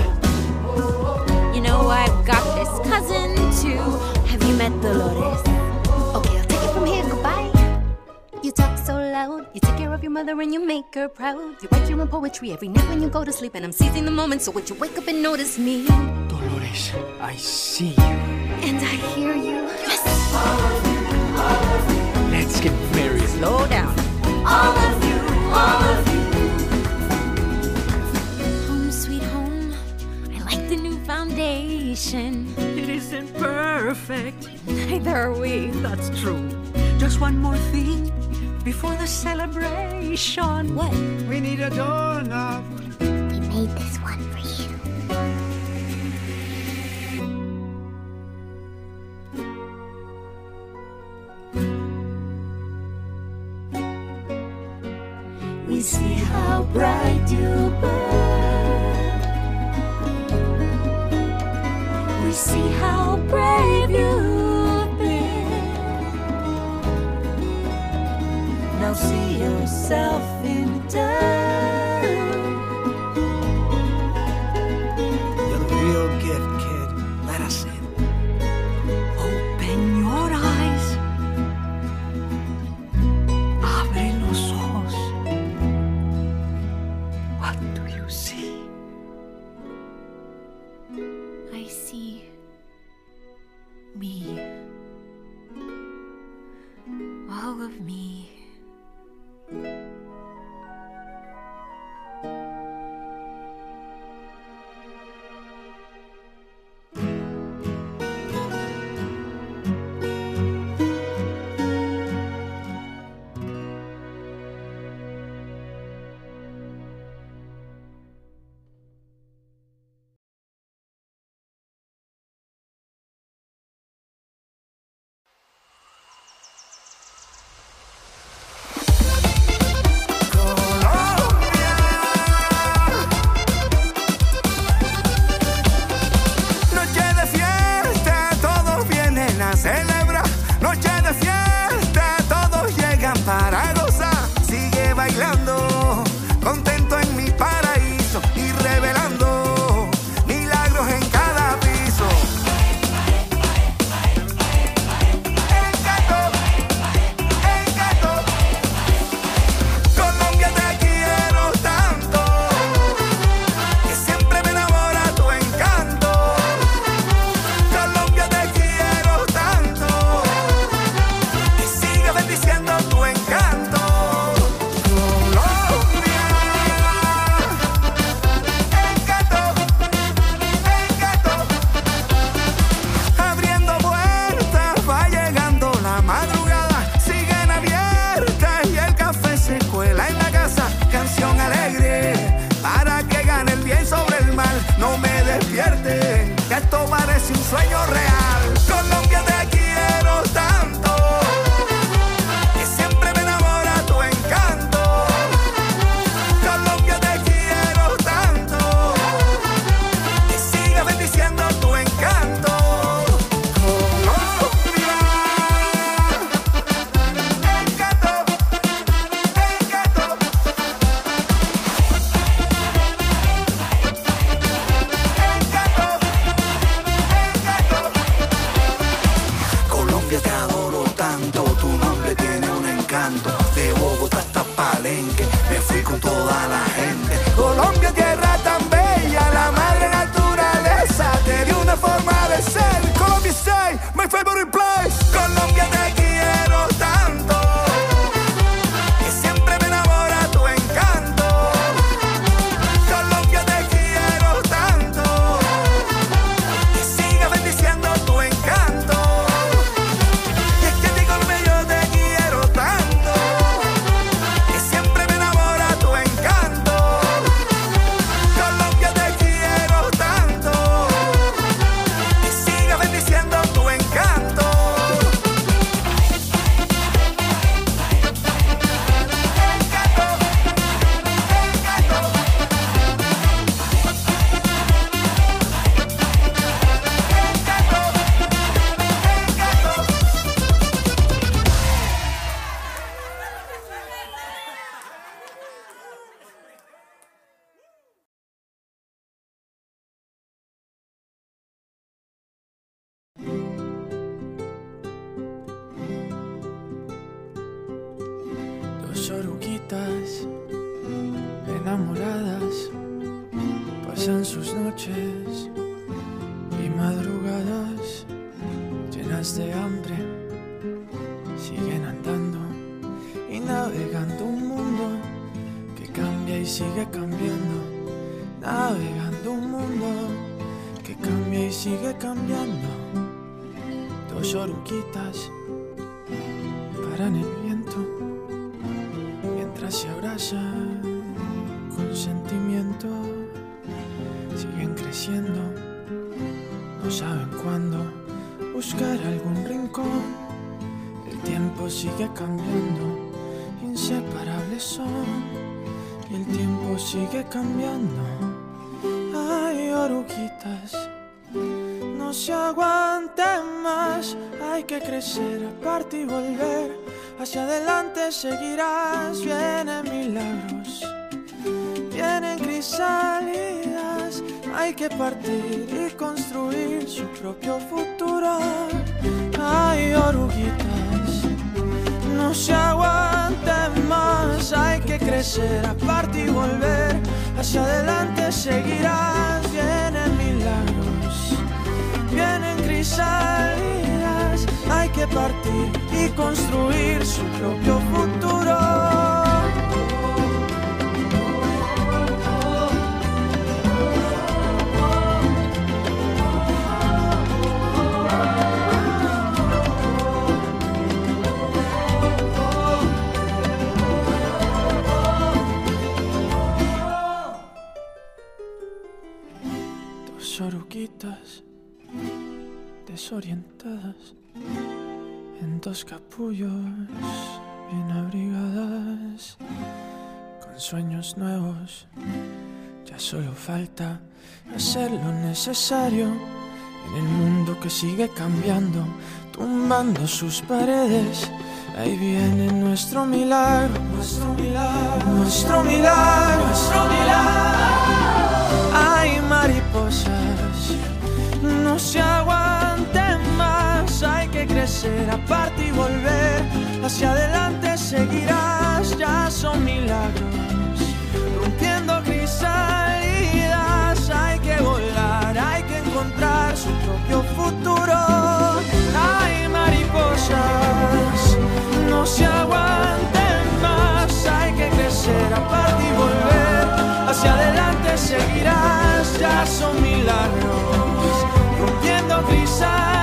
Speaker 38: You know, I've got this
Speaker 43: cousin too. Have you met Dolores? Okay, I'll take it from here. Goodbye. You talk so loud. You take care of your mother and you make her proud. You write your own poetry every night when you go to sleep, and I'm seizing the moment. So would you wake up and notice me?
Speaker 48: Dolores, I see you.
Speaker 43: And I hear you. Yes.
Speaker 48: Let's get married.
Speaker 43: Slow down.
Speaker 34: All of you, all of you.
Speaker 38: It isn't perfect.
Speaker 43: Neither are we.
Speaker 38: That's true. Just one more thing before the celebration.
Speaker 43: What?
Speaker 46: We need a doorknob.
Speaker 49: We made this one for you.
Speaker 34: We see how bright you burn. See how brave you've been. Now see yourself in turn.
Speaker 50: Seguirás, vienen milagros, vienen crisálidas. Hay que partir y construir su propio futuro. Ay, oruguitas, no se aguanten más. Hay que crecer, aparte y volver. Hacia adelante seguirás, vienen milagros, vienen crisálidas. Que partir y construir su propio futuro. Dos oruguitas desorientadas capullos bien abrigadas con sueños nuevos. Ya solo falta hacer lo necesario en el mundo que sigue cambiando, tumbando sus paredes. Ahí viene nuestro milagro, nuestro milagro, nuestro milagro, nuestro milagro. Hay mariposas, no se. Hay crecer, aparte y volver. Hacia adelante seguirás, ya son milagros. Rompiendo crisalidas, hay que volar, hay que encontrar su propio futuro. Hay mariposas, no se aguanten más. Hay que crecer, aparte y volver. Hacia adelante seguirás, ya son milagros. Rompiendo crisalidas,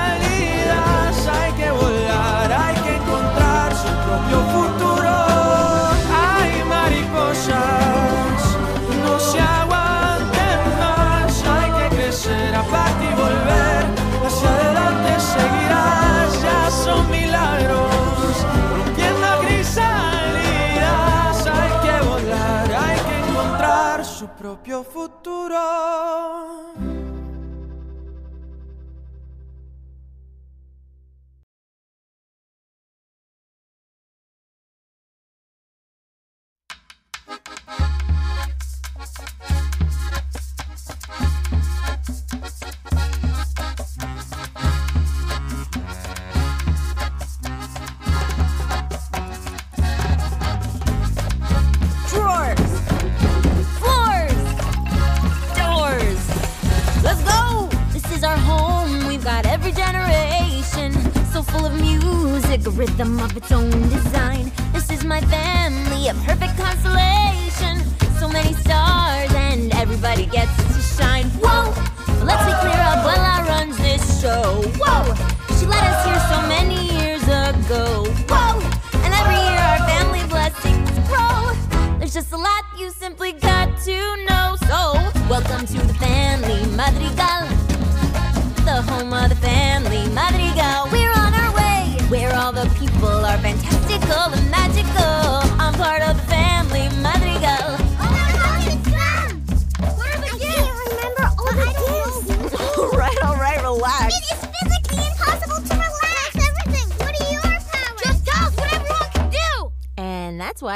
Speaker 50: proprio futuro.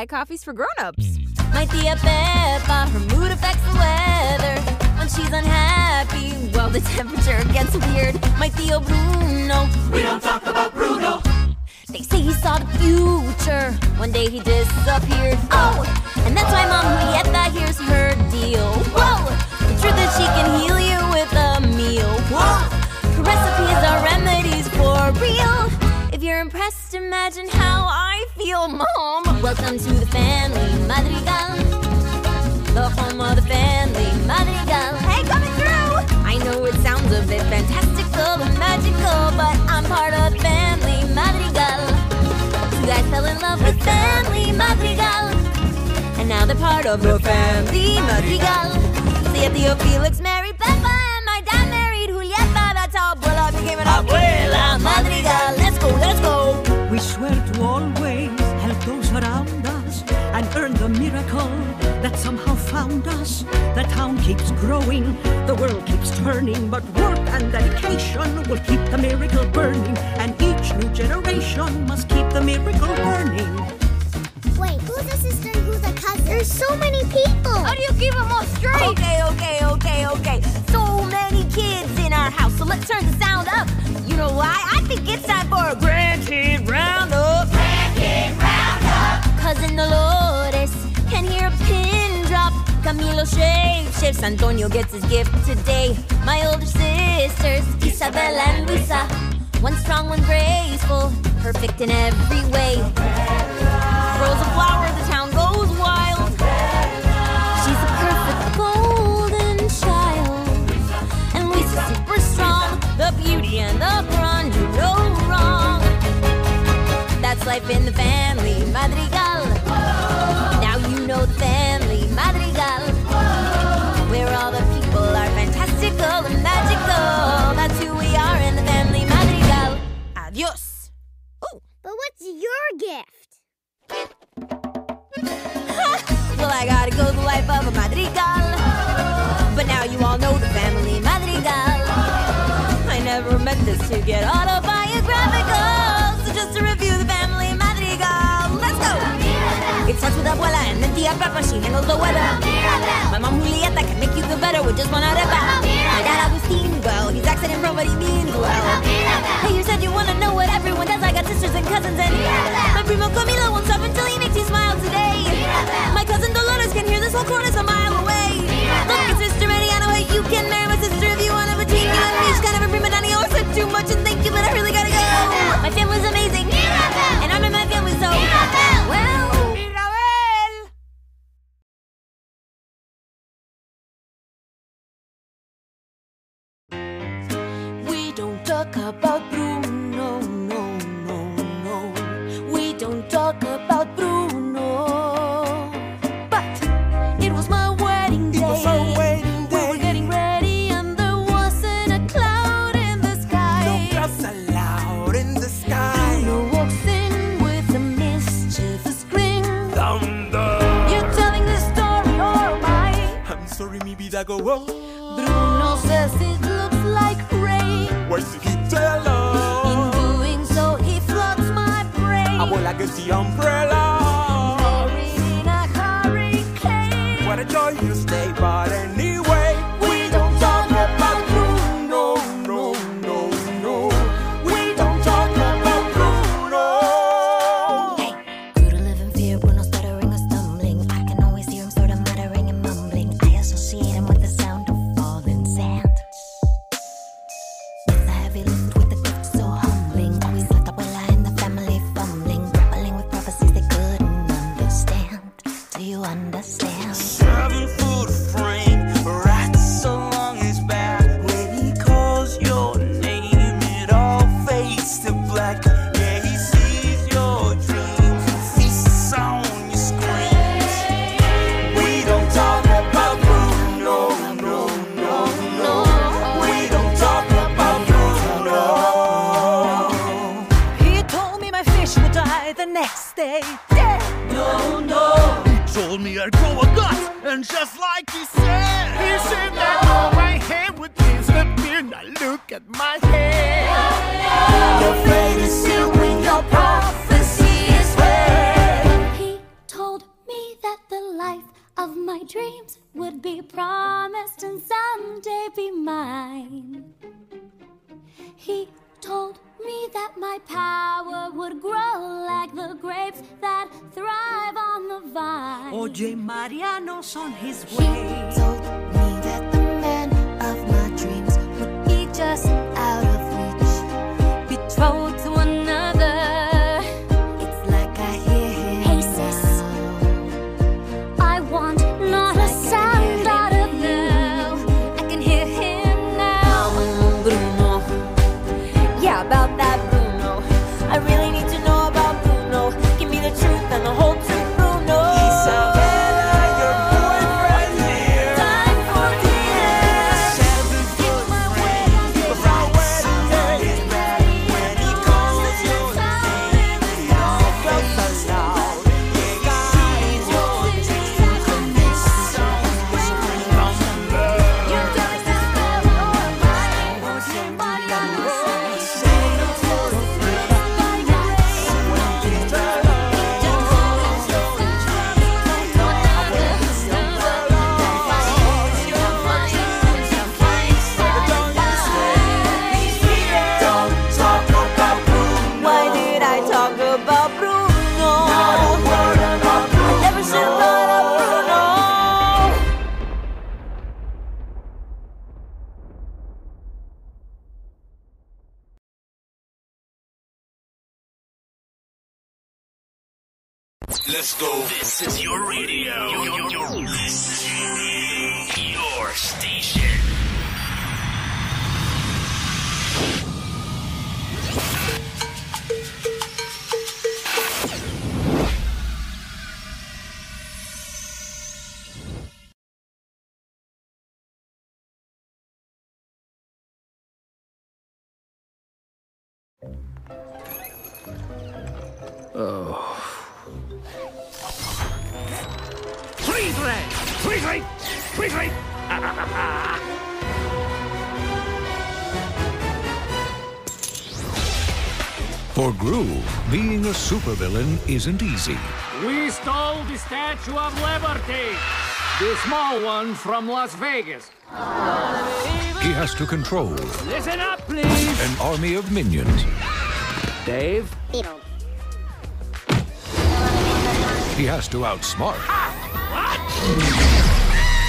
Speaker 28: And that's why coffee's for grown-ups. My tia Pepa, her mood affects the weather. When she's unhappy, well, the temperature gets weird. My Tío Bruno,
Speaker 49: We don't talk about Bruno.
Speaker 43: They say he saw the future. One day he disappeared. Oh, Mom. Welcome to the family, Madrigal. The home of the family, Madrigal. Hey, coming through! I know it sounds a bit fantastical and magical, but I'm part of the family, Madrigal. You guys fell in love with family, Madrigal. And now they're part of the family, Madrigal. See if Tío Felix married
Speaker 38: keeps growing, the world keeps turning, but work and dedication will keep the miracle burning, and each new generation must keep the miracle burning.
Speaker 51: Wait, who's a sister and who's a cousin? There's so many people.
Speaker 43: How do you keep them all straight? Okay, okay, okay, shapes. Antonio gets his gift today. My older sisters, Isabel and Luisa. One strong, one graceful, perfect in every way. Throws a flower, the town goes wild. She's a perfect golden child. And Luisa's super strong, the beauty and the grunge, no wrong. That's life in the family, Madrigal. Adios.
Speaker 51: Oh, but what's your gift?
Speaker 43: Well, I gotta go the life of a Madrigal. But now you all know the family Madrigal. I never meant this to get autobiographical. It starts with Abuela and then Tia Pepa, she handles the weather. My mom Julieta can make you feel better with just one arepa. My dad Agustin, well, he's accident prone, but he means well. Hey, you said you wanna know what everyone does. I got sisters and cousins and my primo Camilo won't stop until he makes you smile today. My cousin Dolores can hear this whole chorus a mile away. Look, it's Sister Mariana, wait, you can
Speaker 49: vida go on.
Speaker 34: Bruno says it looks like rain.
Speaker 49: Did he tell
Speaker 34: In
Speaker 49: us?
Speaker 34: doing so, he floods my brain.
Speaker 49: Abuela gets the umbrella.
Speaker 52: And
Speaker 53: just like he said, he said that all my hair would disappear. Now look at my hair.
Speaker 49: Your fate is sealed when your prophecy is read.
Speaker 34: He told me that the life of my dreams would be promised and someday be mine. He told me me that my power would grow like the grapes that thrive on the vine.
Speaker 38: Oye, Mariano's on his way.
Speaker 43: told me that the man of my dreams would be just
Speaker 3: Let's go. This is your radio.
Speaker 39: Groove, being a supervillain isn't easy.
Speaker 54: We stole the Statue of Liberty! The small one from Las Vegas.
Speaker 39: He has to control
Speaker 54: Listen up, please!
Speaker 39: an army of minions.
Speaker 54: Dave?
Speaker 39: He has to outsmart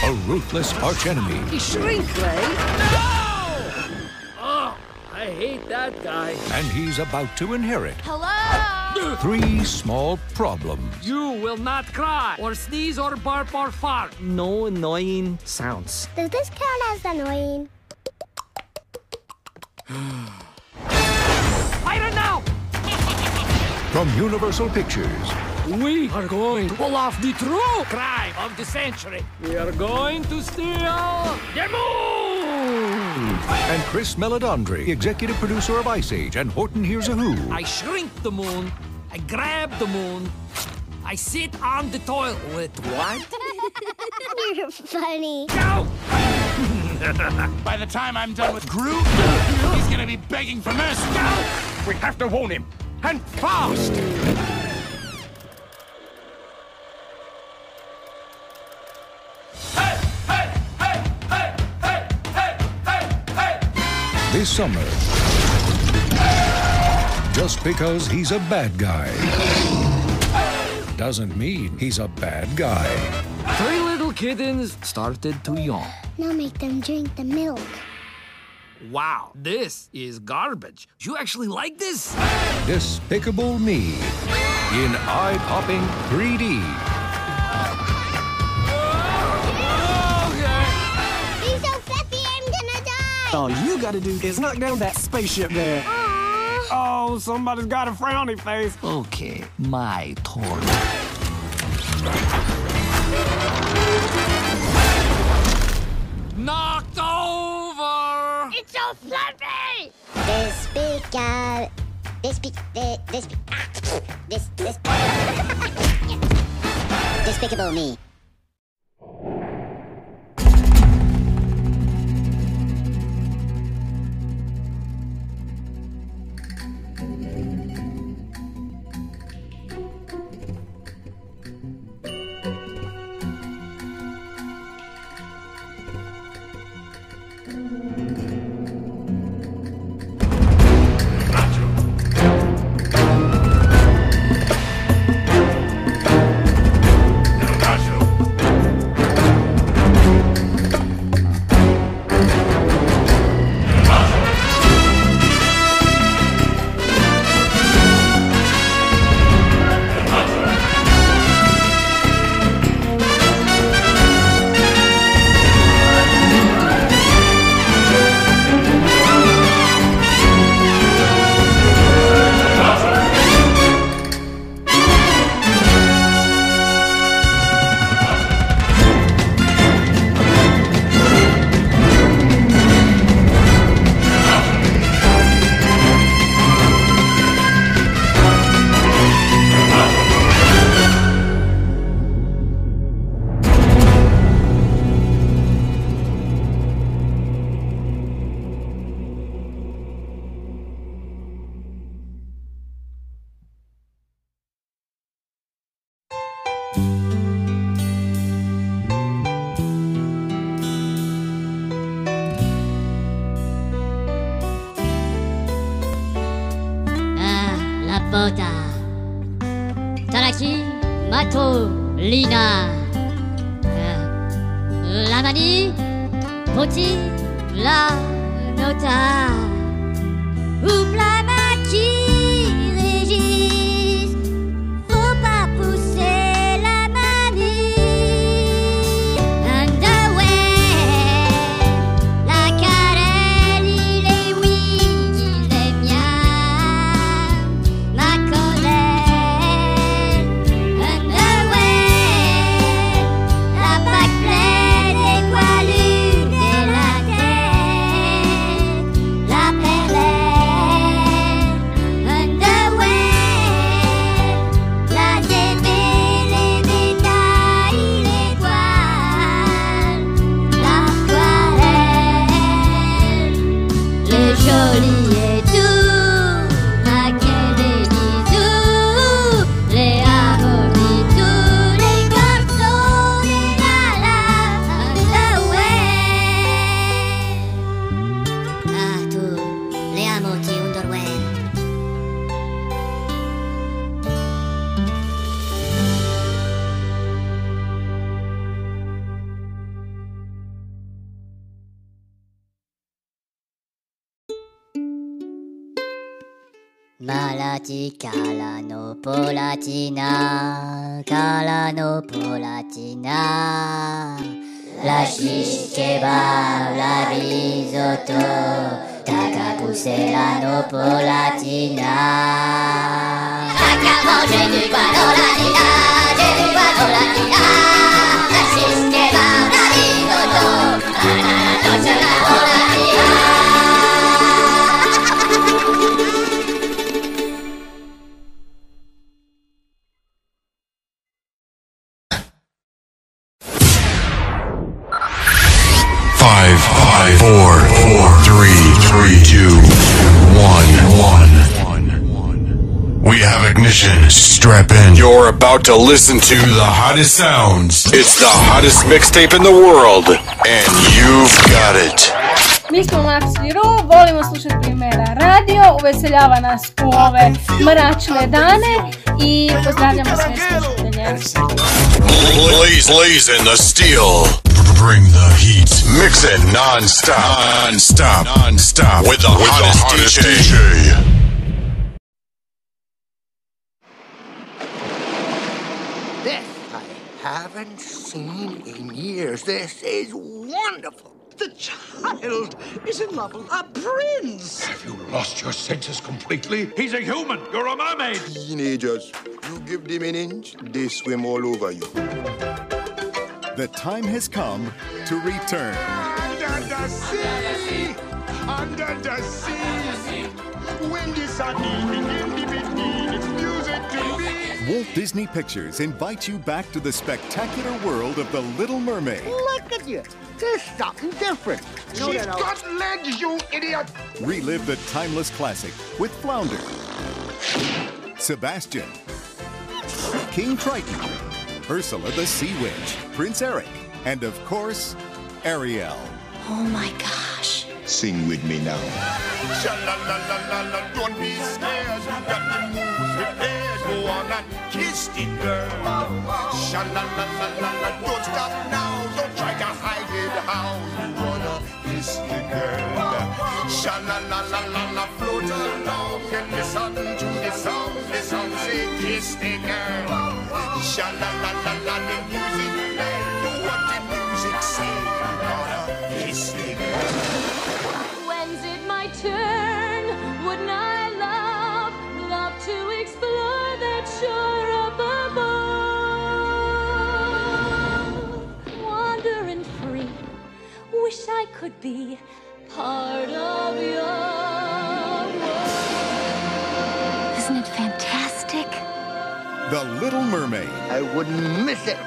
Speaker 39: a ruthless archenemy.
Speaker 54: Shrink Ray? No! I hate that guy.
Speaker 39: And he's about to inherit
Speaker 34: Hello?
Speaker 39: three small problems.
Speaker 54: You will not cry, or sneeze, or burp, or fart. No annoying sounds.
Speaker 55: Does this count as annoying?
Speaker 54: Fire now!
Speaker 39: From Universal Pictures,
Speaker 54: We are going to pull off the true crime of the century. We are going to steal the moon!
Speaker 39: And Chris Meledandri, executive producer of Ice Age and Horton Hears a Who.
Speaker 54: I shrink the moon. I grab the moon. I sit on the toilet. What?
Speaker 55: You're funny.
Speaker 54: Go!
Speaker 27: By the time I'm done with Groot, he's gonna be begging for mercy.
Speaker 54: We have to warn him. And fast!
Speaker 39: Summer, just because he's a bad guy doesn't mean he's a bad guy.
Speaker 54: Three little kittens started to yawn.
Speaker 55: Now make them drink the milk.
Speaker 54: Wow, this is garbage. You actually like this?
Speaker 39: Despicable Me in eye-popping 3D.
Speaker 56: All you gotta do is knock down that spaceship there.
Speaker 54: Oh, somebody's got a frowny face.
Speaker 57: Okay, my turn.
Speaker 54: Knocked over!
Speaker 55: It's so fluffy. Despicable. Despic. De, despic. Ah, this. This. Despicable me.
Speaker 58: Malati calano polatina, calano polatina. La shish kebab, la risotto, tacapusellano polatina. Taca manger du guadolatina, du guadolatina.
Speaker 59: Five, five, four, four, three, three, two, one, one. We have ignition. Strap in. You're about to listen to the hottest sounds. It's the hottest mixtape in the world, and you've got it.
Speaker 39: Mi smo Maxi Ru, volimo slušati primjera radio, uveseljava nas u ove mračne dane i pozdravljamo sve slušatelje.
Speaker 59: Blaze, blaze in the steel. Bring the heat. Mix it non-stop. Non-stop. Non-stop. With the hottest, DJ.
Speaker 60: This I haven't seen in years. This is wonderful.
Speaker 61: The child is in love with a prince.
Speaker 27: Have you lost your senses completely? He's a human. You're a mermaid.
Speaker 60: Teenagers, you give them an inch, they swim all over you.
Speaker 21: The time has come to return.
Speaker 62: Under the sea, under the sea. When the sun begin to be
Speaker 21: Walt Disney Pictures invites you back to the spectacular world of The Little Mermaid.
Speaker 60: Look at you. There's something different. No,
Speaker 62: She's
Speaker 60: no, no.
Speaker 62: got legs, you idiot.
Speaker 21: Relive the timeless classic with Flounder, Sebastian, King Triton, Ursula the Sea Witch, Prince Eric, and of course, Ariel.
Speaker 13: Oh my gosh.
Speaker 60: Sing with me now.
Speaker 62: Sha-la-la-la-la-la, don't be scared. You got the moves prepared. Go on and kiss the girl. Sha-la-la-la-la-la, don't stop now. Don't try to hide it how you wanna kiss the girl. Sha-la-la-la-la-la, float along listen to the song. The song say kiss the girl. Sha-la-la-la-la, the music
Speaker 19: could be part of your world.
Speaker 13: Isn't it fantastic?
Speaker 21: The Little Mermaid.
Speaker 60: I wouldn't miss it.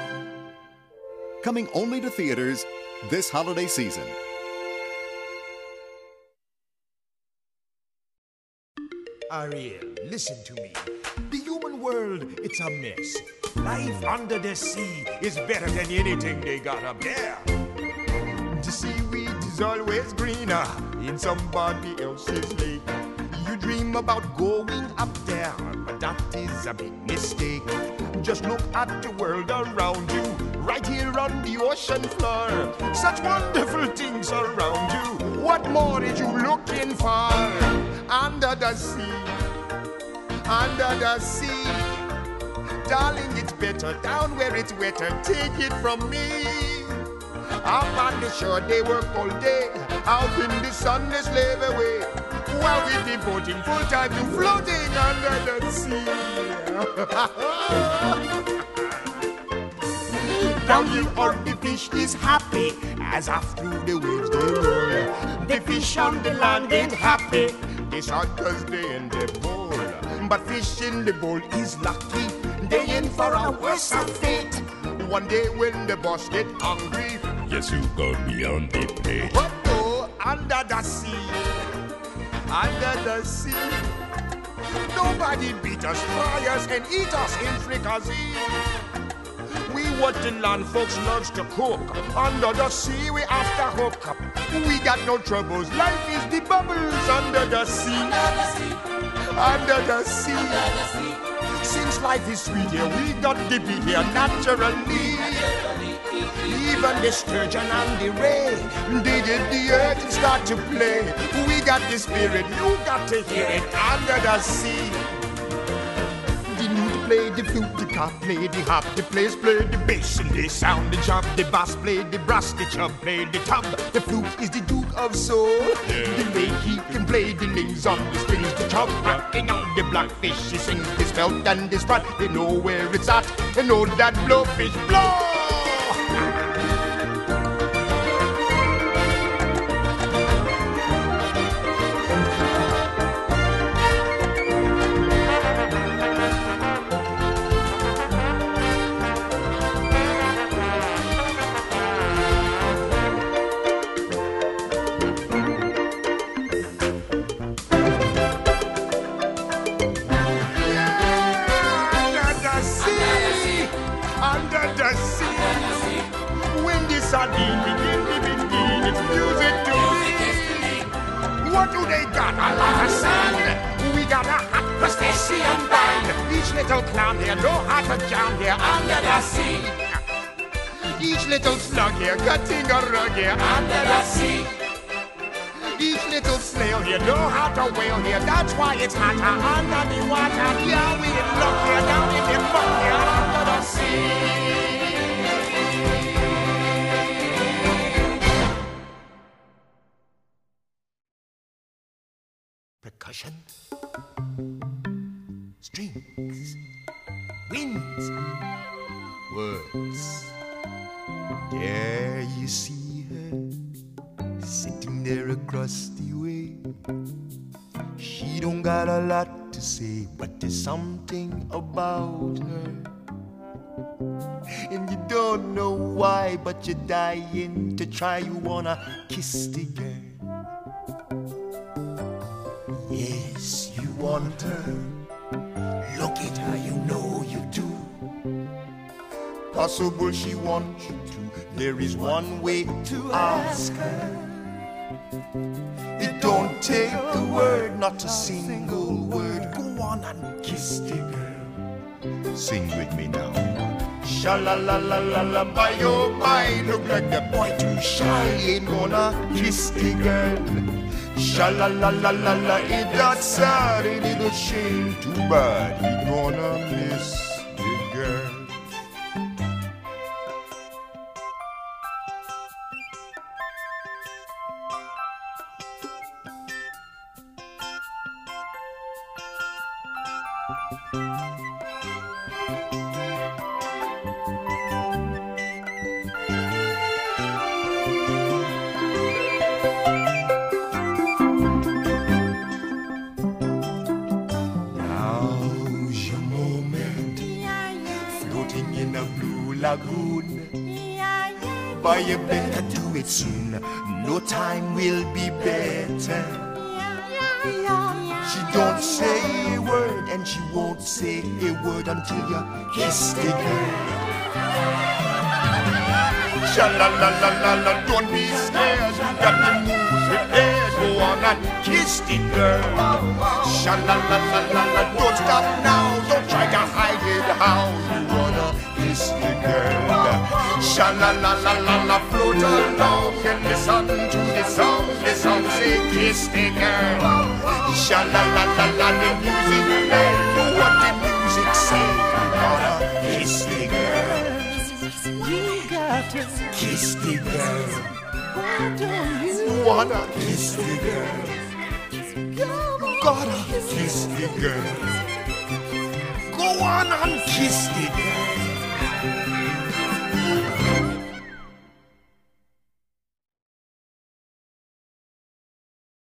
Speaker 21: Coming only to theaters this holiday season.
Speaker 62: Ariel, listen to me. The human world, it's a mess. Life under the sea is better than anything they got up there. The seaweed is always greener in somebody else's lake. You dream about going up there, but that is a big mistake. Just look at the world around you, right here on the ocean floor. Such wonderful things around you. What more is you looking for? Under the sea, under the sea. Darling, it's better down where it's wetter. Take it from me. Up on the shore, they work all day. Out in the sun, they slave away. While we devoting full time to floating under the sea. Down here on the fish is happy as off through the waves they roll. The fish on the land ain't happy. They shot cause they in the bowl. But fish in the bowl is lucky. They in for a worse fate. One day when the boss get hungry,
Speaker 63: Yes, you go beyond the plate.
Speaker 62: what oh, under the sea, under the sea. Nobody beat us, fry us, and eat us in fricassee. We what the land folks loves to cook. Under the sea, we after hook up. We got no troubles. Life is the bubbles under the sea, under the sea. Under the sea. Since life is sweet here, we got to be here naturally. Even the sturgeon and the ray, they did the earth and start to play. We got the spirit, you got to hear it under the sea. Play the flute, the cop play the hop, the players play the bass and they sound the chop. The bass play the brass, the chub play the tub. The flute is the duke of soul. The way he can play the lings on the strings, the chub rocking on the blackfish. He sings his belt and his sprat. They know where it's at. They know that blowfish blow. Sea. When the sardine begin to begin, it's music to me. What do they got? A lot of sand. We got a hot crustacean band. Each little clown here know how to jam here under the sea. Each little slug here cutting a rug here under the sea. Each little snail here know how to whale here. That's why it's hotter under the water. Yeah, we in luck here down in the muck here. Percussion, strings, winds, words. There you see her sitting there across the way. She don't got a lot to say, but there's something about her. And you don't know why, but you're dying to try. You wanna kiss the girl. Yes, you want her. Look at her, you know you do. Possible she wants you to. There is one way to ask her. It don't take a word, not a single word. Go on and kiss the girl. Sing with me now. Sha la la la la la, by your mind, look like the boy too shy. Ain't gonna kiss the girl. Sha la la la la la, it that sad, it is a shame, too bad. He gonna miss a until you kiss the girl. Sha la la la la la, don't be scared, you got to move Hey, go on and kiss the girl. Sha la la la la la, don't stop now. Don't try to hide it. How you wanna kiss the girl? Sha la la la la la, float along and listen to the song. The song say kiss the girl. Sha la la la la, the music play. Wanna kiss the girl.
Speaker 50: You got to
Speaker 62: Kiss the girl.
Speaker 50: Why don't you
Speaker 62: Wanna kiss the girl. Gotta kiss the girl. Go on and kiss the girl.